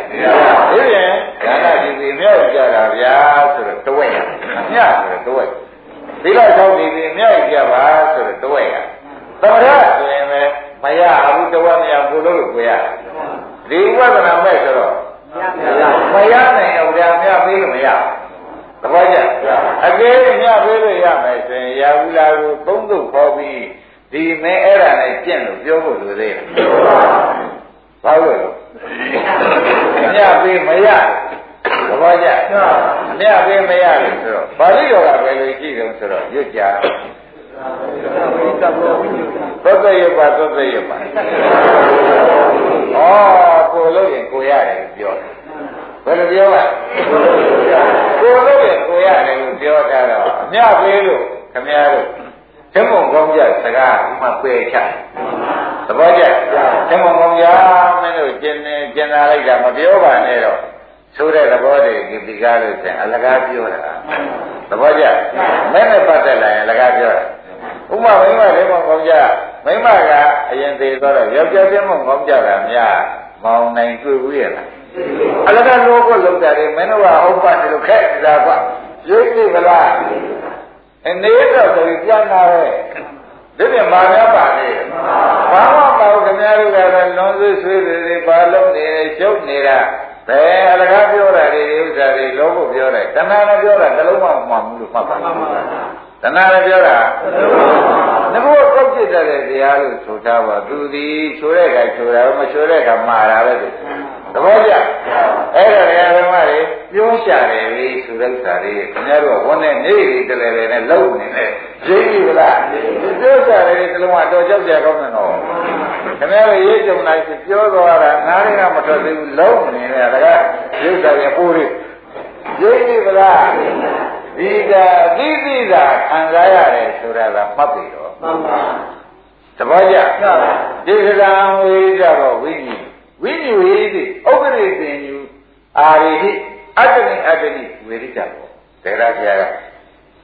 ဒီပြန်ဒါနဒီဒီမြောက်ကြတာဗျာဆိုတော့တဝက်ရမြတ်ဆိုတော့တဝက်ဒီလောက်သောက်ဒီဒီမြောက်ကြပါဆိုတော့တဝက်ရသမထဆိုရင်လည်းမရဘူးတဝက်မရဘူးလို့ကိုရတယ်ဒီဝိပဿနာမဲ့ဆိုတော့မရနိုင်တော့ဗျာမြတ်ပေးလို့မရ သဘောကျအကယ်ညပေးလို့ရမယ်ဆိုရင်ရာဟုလာကိုသုံးသုတ်ခေါ်ပြီးဒီမဲအဲ့ဒါနဲ့ပြင့်လို့ပြောဖို့လိုသေးတယ်ဘာလို့လဲညပေးမရသဘောကျညပေးမရလို့ဆိုတော့ပါဠိတော်ကဘယ်လိုကြည့်ကြဆိုတော့ရွတ်ကြသောတရပါသောတရပါဩကိုလို့ရင်ကိုရတယ်ပြောတယ် ဘယ်လိုပြောလဲကိုလို့ရင်ကိုရတယ်လို့ပြောတာတော့အမြပေးလို့ခမည်းတော်သင်္ဘုံကောင်းကြစကားဒီမှာပယ်ချသဘောကျသင်္ဘုံကောင်းကြမင်းတို့ကျင်နေကျင်လာလိုက်တာမပြောပါနဲ့တော့ဆိုတဲ့သဘောတွေဒီဒီကားလို့ဆိုရင်အလကားပြောတာသဘောကျမင်းနဲ့ပတ်သက်လာရင်အလကားပြောတာဥမာမိမသင်္ဘုံကောင်းကြမိမကအရင်သေးတော့ယောက်ျားသင်္ဘုံကောင်းကြတာများမောင်နိုင်တွေ့ဘူးရဲ့လား အလကားလောကလောက်တာလေမင်းတို့ကဟုတ်ပါတယ်လို့ခက်နေတာကွရိပ်ပြီဗလားအနေတော့ဆိုရင်ပြန်လာရဲ့ဒီပြင်မာများပါလေဘာမှမဟုတ်ခင်ဗျားတို့ကတော့လွန်ဆွေးဆွေးတွေပါလုံးနေတယ်ရှုပ်နေတာဘယ်အလကားပြောတာတွေဥစ္စာတွေလောဘပြောတယ်တဏှာနဲ့ပြောတာတလုံးမှမမှန်ဘူးလို့မှတ်ပါတဏှာနဲ့ပြောတာငါတို့ကောက် ကြည့်တဲ့တရားလို့ဆိုထားပါသူဒီချိုးတဲ့ခါချိုးတာမချိုးတဲ့ခါမှားတာပဲသူသဘောကျအဲ့ဒါတရားဓမ္မတွေပြောရှာတယ်လေဆိုတဲ့ဥစ္စာတွေခင်ဗျားတို့ဝန်နဲ့နေပြီတလဲလဲနဲ့လုံနေတယ်ရိပ်ပြီလားပြောရှာတယ်ဒီလုံးကတော့ကြောက်ကြကောင်းတယ်နော်ခင်ဗျားတို့ရေးကြုံလိုက်ပြောသွားတာနားရင်းကမထွက်သေးဘူးလုံနေတယ်ဒါကရုပ်စာရပိုးတွေရိပ်ပြီလားဒီကအသိသိသာခံစားရတယ်ဆိုတာကမှတ်ပြီတော့ မှန်ပါတပည့်ကြဒီကံဝိရိဒဘောဝိညာဉ်ဝိညူဟိတိဥပ္ပရိသင်ညူအာရိဟိအတ္တနိအတ္တနိဝေရိတဘောတရားဆရာက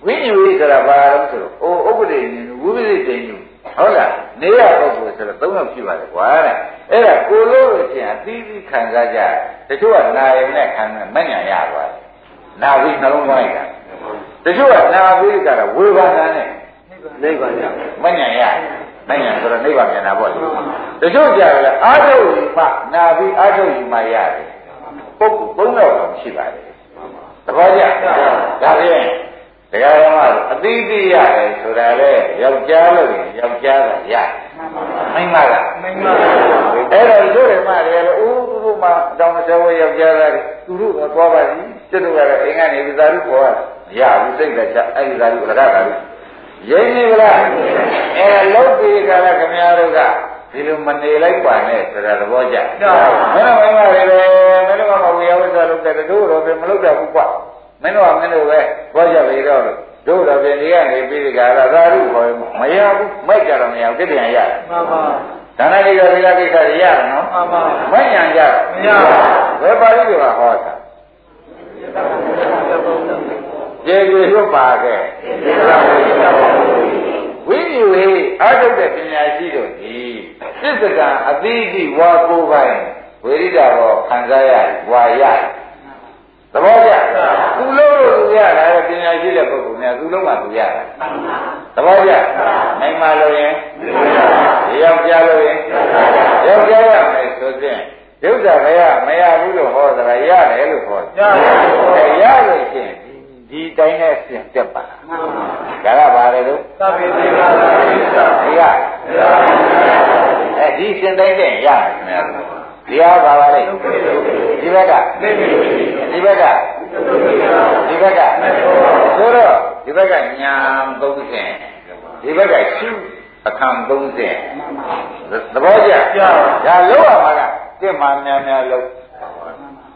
ဝိညာဉ်ဝိဆိုတာဘာလို့ဆိုတော့အိုဥပဒေဝိပဿတိညုဟုတ်လားနေရပုဂ္ဂိုလ်ဆိုတော့သုံးယောက်ရှိပါတယ်ကွာတဲ့အဲ့ဒါကိုလို့လို့ချင်းအသီးသီးခံစားကြတချို့ကနာယုံနဲ့ခံမညံ့ရပါတယ်နာပြီးနှလုံးသွင်းတာတချို့ကနာပြီးကြတာဝေဘာနာနဲ့ နိဗ္ဗာန်ရမညံ့ရမညံ့ဆိုတော့နိဗ္ဗာန်ပြန်တာပေါ့လေတချို့ကြတယ်အာထုပ်ယူမှနာပြီးအာထုပ်ယူမှရတယ်ပုဂ္ဂိုလ်သုံးယောက်တော့ရှိပါတယ်သဘောကျဒါဖြင့်တရားဓမ္မအတိအကျရတယ်ဆိုတာလေယောက်ျားလို့ရင်ယောက်ျားကရမိန်းမကမိန်းမအဲ့တော့တို့ရမတွေလည်းဦးသူတို့မှတောင်းဆဲဝဲယောက်ျားသားတွေသူတို့ကသွားပါစီကျွတ်တို့ကတော့အိမ်ကနေဒီသာရုခေါ်ရမရဘူးစိတ်ကချအဲ့ဒီသာရုလကသာရု ရင်းနေဗလားအဲလုတ်ပြီးကြလားခင်ဗျားတို့ကဒီလိုမနေလိုက်ပါနဲ့ဆိုတာသဘောကျမင်းတို့မိန်းမတွေလည်းမင်းတို့ကမဝေယဝိသလုပ်တဲ့တို့တော့ပဲမလုပ်တတ်ဘူးကွာမင်းတို့ကမင်းတို့ပဲဘောကြပြီတော့တို့တော့ပြင်ဒီကနေပြီးဒီကရသာရုခေါ်မရဘူးမိုက်ကြတော့မရဘူးတိပြန်ရတယ်မှန်ပါဒါနလိကသီလကိစ္စတွေရတယ်နော်မှန်ပါမိုက်ညာကြမရဘူးဘယ်ပါဠိတွေကဟောတာ ကျေကျေရွတ်ပါခဲ့ဝိညူဟိအာထုတ်တဲ့ပညာရှိတို့ဒီပြစ္ဆကအသီးကြီးဝါကိုပိုင်းဝိရိဒဘောခံစားရဝါရသဘောကျသူလုံးလို့သူရတာပညာရှိတဲ့ပုဂ္ဂိုလ်များသူလုံးမှသူရတာသဘောကျနိုင်မလို့ရင်ယောက်ျားလို့ရင်ယောက်ျားရမယ်ဆိုရင်ဒုက္ခမရမရဘူးလို့ဟောတာရတယ်လို့ဟောတယ်ရလို့ရှိရင် ဒီတိုင်းနဲ့ပြင်တက်ပါဒါကဘာလဲလို့သဗ္ဗေသေကာဒီကအဲဒီရှင်တိုင်းနဲ့ရမယ်ဒီဟာပါပါလေဒီဘက်ကဒီဘက်ကဒီဘက်ကဆိုတော့ဒီဘက်ကညာ30ဒီဘက်ကရှုအခမ်း30သဘောကျဒါလောက်ရမှာကပြစ်မှများများလောက်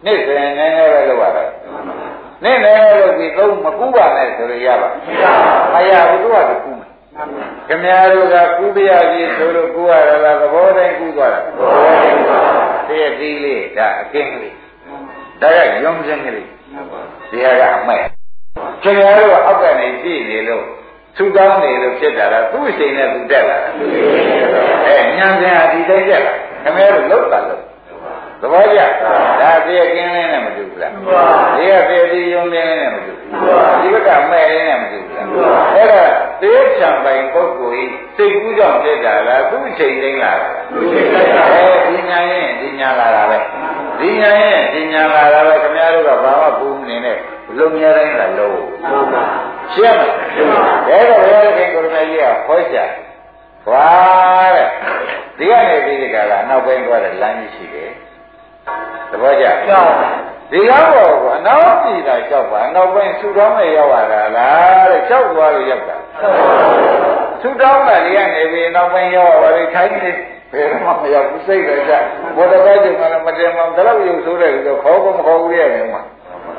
နေ့စဉ်နည်းနည်းပဲလောက်ရတယ် နေ့နည်းနည်းလောက်ပြီးသုံးမကူပါနဲ့ဆိုရရပါမရဘူးသူကကူမယ်ခင်ဗျားတို့ကကူပြရပြီဆိုလို့ကူရတာလားသဘောတိုင်းကူသွားတာသဘောတိုင်းကူသွားတည့်သီးလေးဒါအကင်းလေးဒါကရုံးစင်းကလေးဒီဟာကအမဲ့ခင်ဗျားတို့ကအောက်ကနေကြည့်နေလို့သူတောင်းနေလို့ဖြစ်တာလားသူ့အချိန်နဲ့သူတက်လာတာအဲညံပြန်ဒီတိုင်းတက်လာခင်ဗျားတို့လောက်တာလို့သဘောကျ ဒါတည့်ကင်းလေးနဲ့မတူဘူးလားဒီကတည့်သီးရုံးလေးနဲ့မတူဘူးဒီဘက်ကမဲ့လေးနဲ့မတူဘူးလားအဲ့ဒါသေချံပိုင်ပုဂ္ဂိုလ်ဤစိတ်ကူးကြောင့်ဖြစ်တာလားသူ့အချိန်တိုင်းလာတာအဲဒီညာရင်ဒီညာလာတာပဲဒီညာရင်ဒီညာလာတာပဲခင်ဗျားတို့ကဘာမှပူမနေနဲ့လုံမြဲတိုင်းလာလို့ရှင်းမလဲဒါတော့ဘုရားခင်ကိုရမကြီးကဟောချဟွာတဲ့ဒီကနေပြီးဒီကလာနောက်ပိုင်းသွားတဲ့လမ်းကြီးရှိတယ် သဘောကျဒီကောင်းပေါ်ကအနောက်ပြည်တာကြောက်ပါအနောက်ပိုင်းဆူတောင်းနဲ့ရောက်လာတာလားတဲ့ကြောက်သွားလို့ရောက်တာဆူတောင်းတာတွေကနေပြီးနောက်ပိုင်းရောက်လာတယ်ခိုင်းနေဘယ်တော့မှမရောက်ဘူးစိတ်လည်းကြဘောတကားချိန်ကလည်းမတင်မှဘယ်တော့ရုပ်ဆိုးတယ်ဆိုခေါ်ဖို့မခေါ်ဘူးရဲ့နေမှာ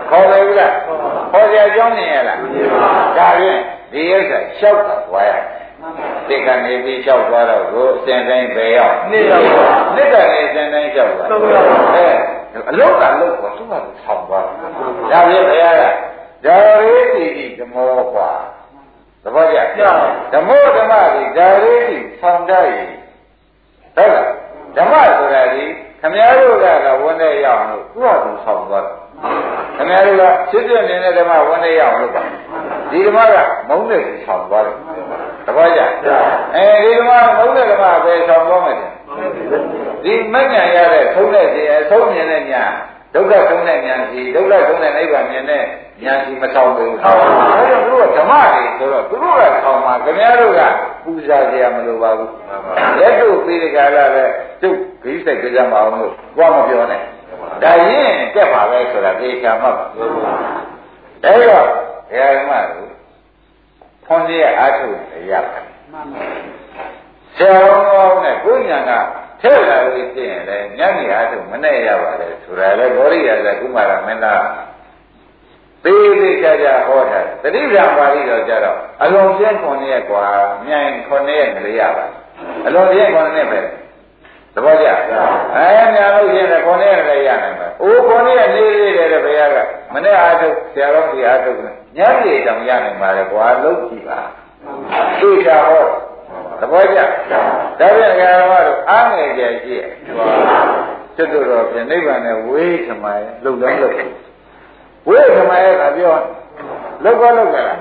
ခေါ်တယ်ဘူးလားခေါ်ကြကြောင်းနေရလားဒါဖြင့်ဒီဥစ္စာရှောက်တာွားရတယ်တိကနေပြီးလျှောက်သွားတော့ကိုအစဉ်တိုင်းပဲရောက်နှစ်ရောက်ပါနှစ်ကနေအစဉ်တိုင်းလျှောက်သွားအဲ အလုတ်ကလုတ်ကိုသူ့ဟာဆောင်းသွားဒါဖြင့်ဘုရားကဒါရေတိတိဓမောကွာသဘောကျဓမောဓမ္မဒီဒါရေတိဆောင်းတတ်ရဟုတ်လားဓမ္မဆိုတာဒီခမည်းတော်ကဝန်နဲ့ရအောင်လို့သူ့ဟာသူဆောင်းသွားတယ်ခင်ဗျားတို့ကဖြစ်ပြနေတဲ့ဓမ္မဝန်နေရအောင်လုပ်ပါဒီဓမ္မကမုန်းတဲ့ဆောင်းသွားတယ်တပည့်ကြအဲဒီဓမ္မမုန်းတဲ့ဓမ္မပဲဆောင်းသွားမယ် ဒီမဉ္ဇဉ်ရတဲ့သုံးတဲ့စီအဆုံးမြင်တဲ့ညာဒုက္ခဆုံးတဲ့ဉာဏ်စီဒုက္ခဆုံးတဲ့နိဗ္ဗာန်မြင်တဲ့ဉာဏ်စီမဆောင်ဘူး။အဲဒါသူတို့ကဓမ္မတွေဆိုတော့သူတို့ကဆောင်မှာခင်ဗျားတို့ကပူဇာကြရမလိုပါဘူး။လက်တို့ပြီးဒီကလာပဲကျုပ်ဂိစိတ်ကြမအောင်လို့ဘာမပြောနဲ့။ဒါရင်တက်ပါပဲဆိုတာသေချာမှတ်ပါ။အဲတော့ဘုရားဓမ္မတို့ဖွန်ကြီးအားထုတ်ရပါတယ်။ ဆရာတော်နဲ့ကိုညာကထဲလာလို့ဖြစ်ရင်လည်းညနေအားထုတ်မနဲ့ရပါတယ်ဆိုတာလေဂေါရိယာကကုမာရမင်းသားသေးသေးကြကြဟောတာတတိယပါဠိတော်ကြတော့အလုံးပြင်းခွန်ရဲ့ကွာမြိုင်ခွန်ရဲ့ကလေးရပါအလုံးပြင်းခွန်နဲ့ပဲသဘောကျအဲများလို့ရှိရင်ခွန်ရဲ့ကလေးရနိုင်ပါအိုးခွန်ရဲ့လေးလေးတယ်ဘယ်ရားကမနေ့အားထုတ်ဆရာတော်ဒီအားထုတ်ညနေတောင်ရနိုင်ပါလေကွာလုံးကြည့်ပါသိချာဟော သဘောကျဒါပြန်ကဓမ္မတို့အားငယ်ကြရှိရဲ့ကျွတ်တော်ပြင်နိဗ္ဗာန်နဲ့ဝေးထမရဲ့လုံလုံးလို့ဝေးထမရဲ့ကပြောလောက်ကောလောက်ကြလား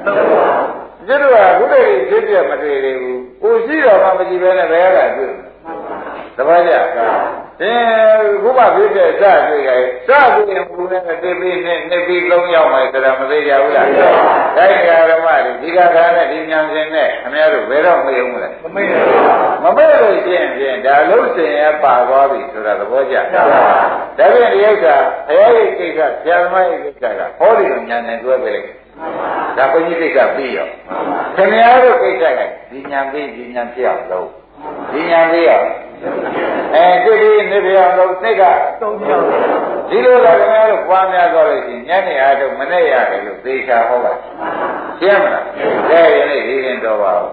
ကျွတ်တော်ကဘုရားကြီးသိပြမတွေ့သေးဘူးကိုရှိတော်မှမကြည့်ပဲနဲ့ဘယ်ကတွေ့သဘောကျ အင်းဘုရားပြည့်တဲ့စတွေ့ရဲ့စတွေ့ရင်ဘုရားနဲ့တိပိနဲ့နှစ်ပြီးသုံးရောက်မယ်ဆိုတာမသိကြဘူးလားဒါကြဓမ္မတွေဒီကခါနဲ့ဒီညာရှင်နဲ့ခင်ဗျားတို့ဘယ်တော့မယုံဘူးလားမမေ့ဘူးမမေ့လို့ရှင်းဖြင့်ဒါလုံးစင်ရပါသွားပြီဆိုတာသဘောကျဒါဖြင့်ဒီဥစ္စာဘုရားရဲ့ကိစ္စဆရာသမားရဲ့ကိစ္စကဟောဒီလိုညာနဲ့တွဲပေးလိုက်ဒါဘုန်းကြီးကိစ္စပြီးရောခင်ဗျားတို့ကိစ္စကဒီညာပြီးဒီညာပြအောင်လုပ် ဒီညာပြီးရောအဲဒီဒီနေပြအောင်လို့စိတ်ကသုံးပြောင်းဒီလိုကခင်ဗျားတို့ပွားများသွားလို့ရှိရင်ညနေအားထုတ်မနေ့ရတယ်လို့သေချာဟောပါရှင်းမလားဒါရင်လေဒီရင်တော်ပါဘူး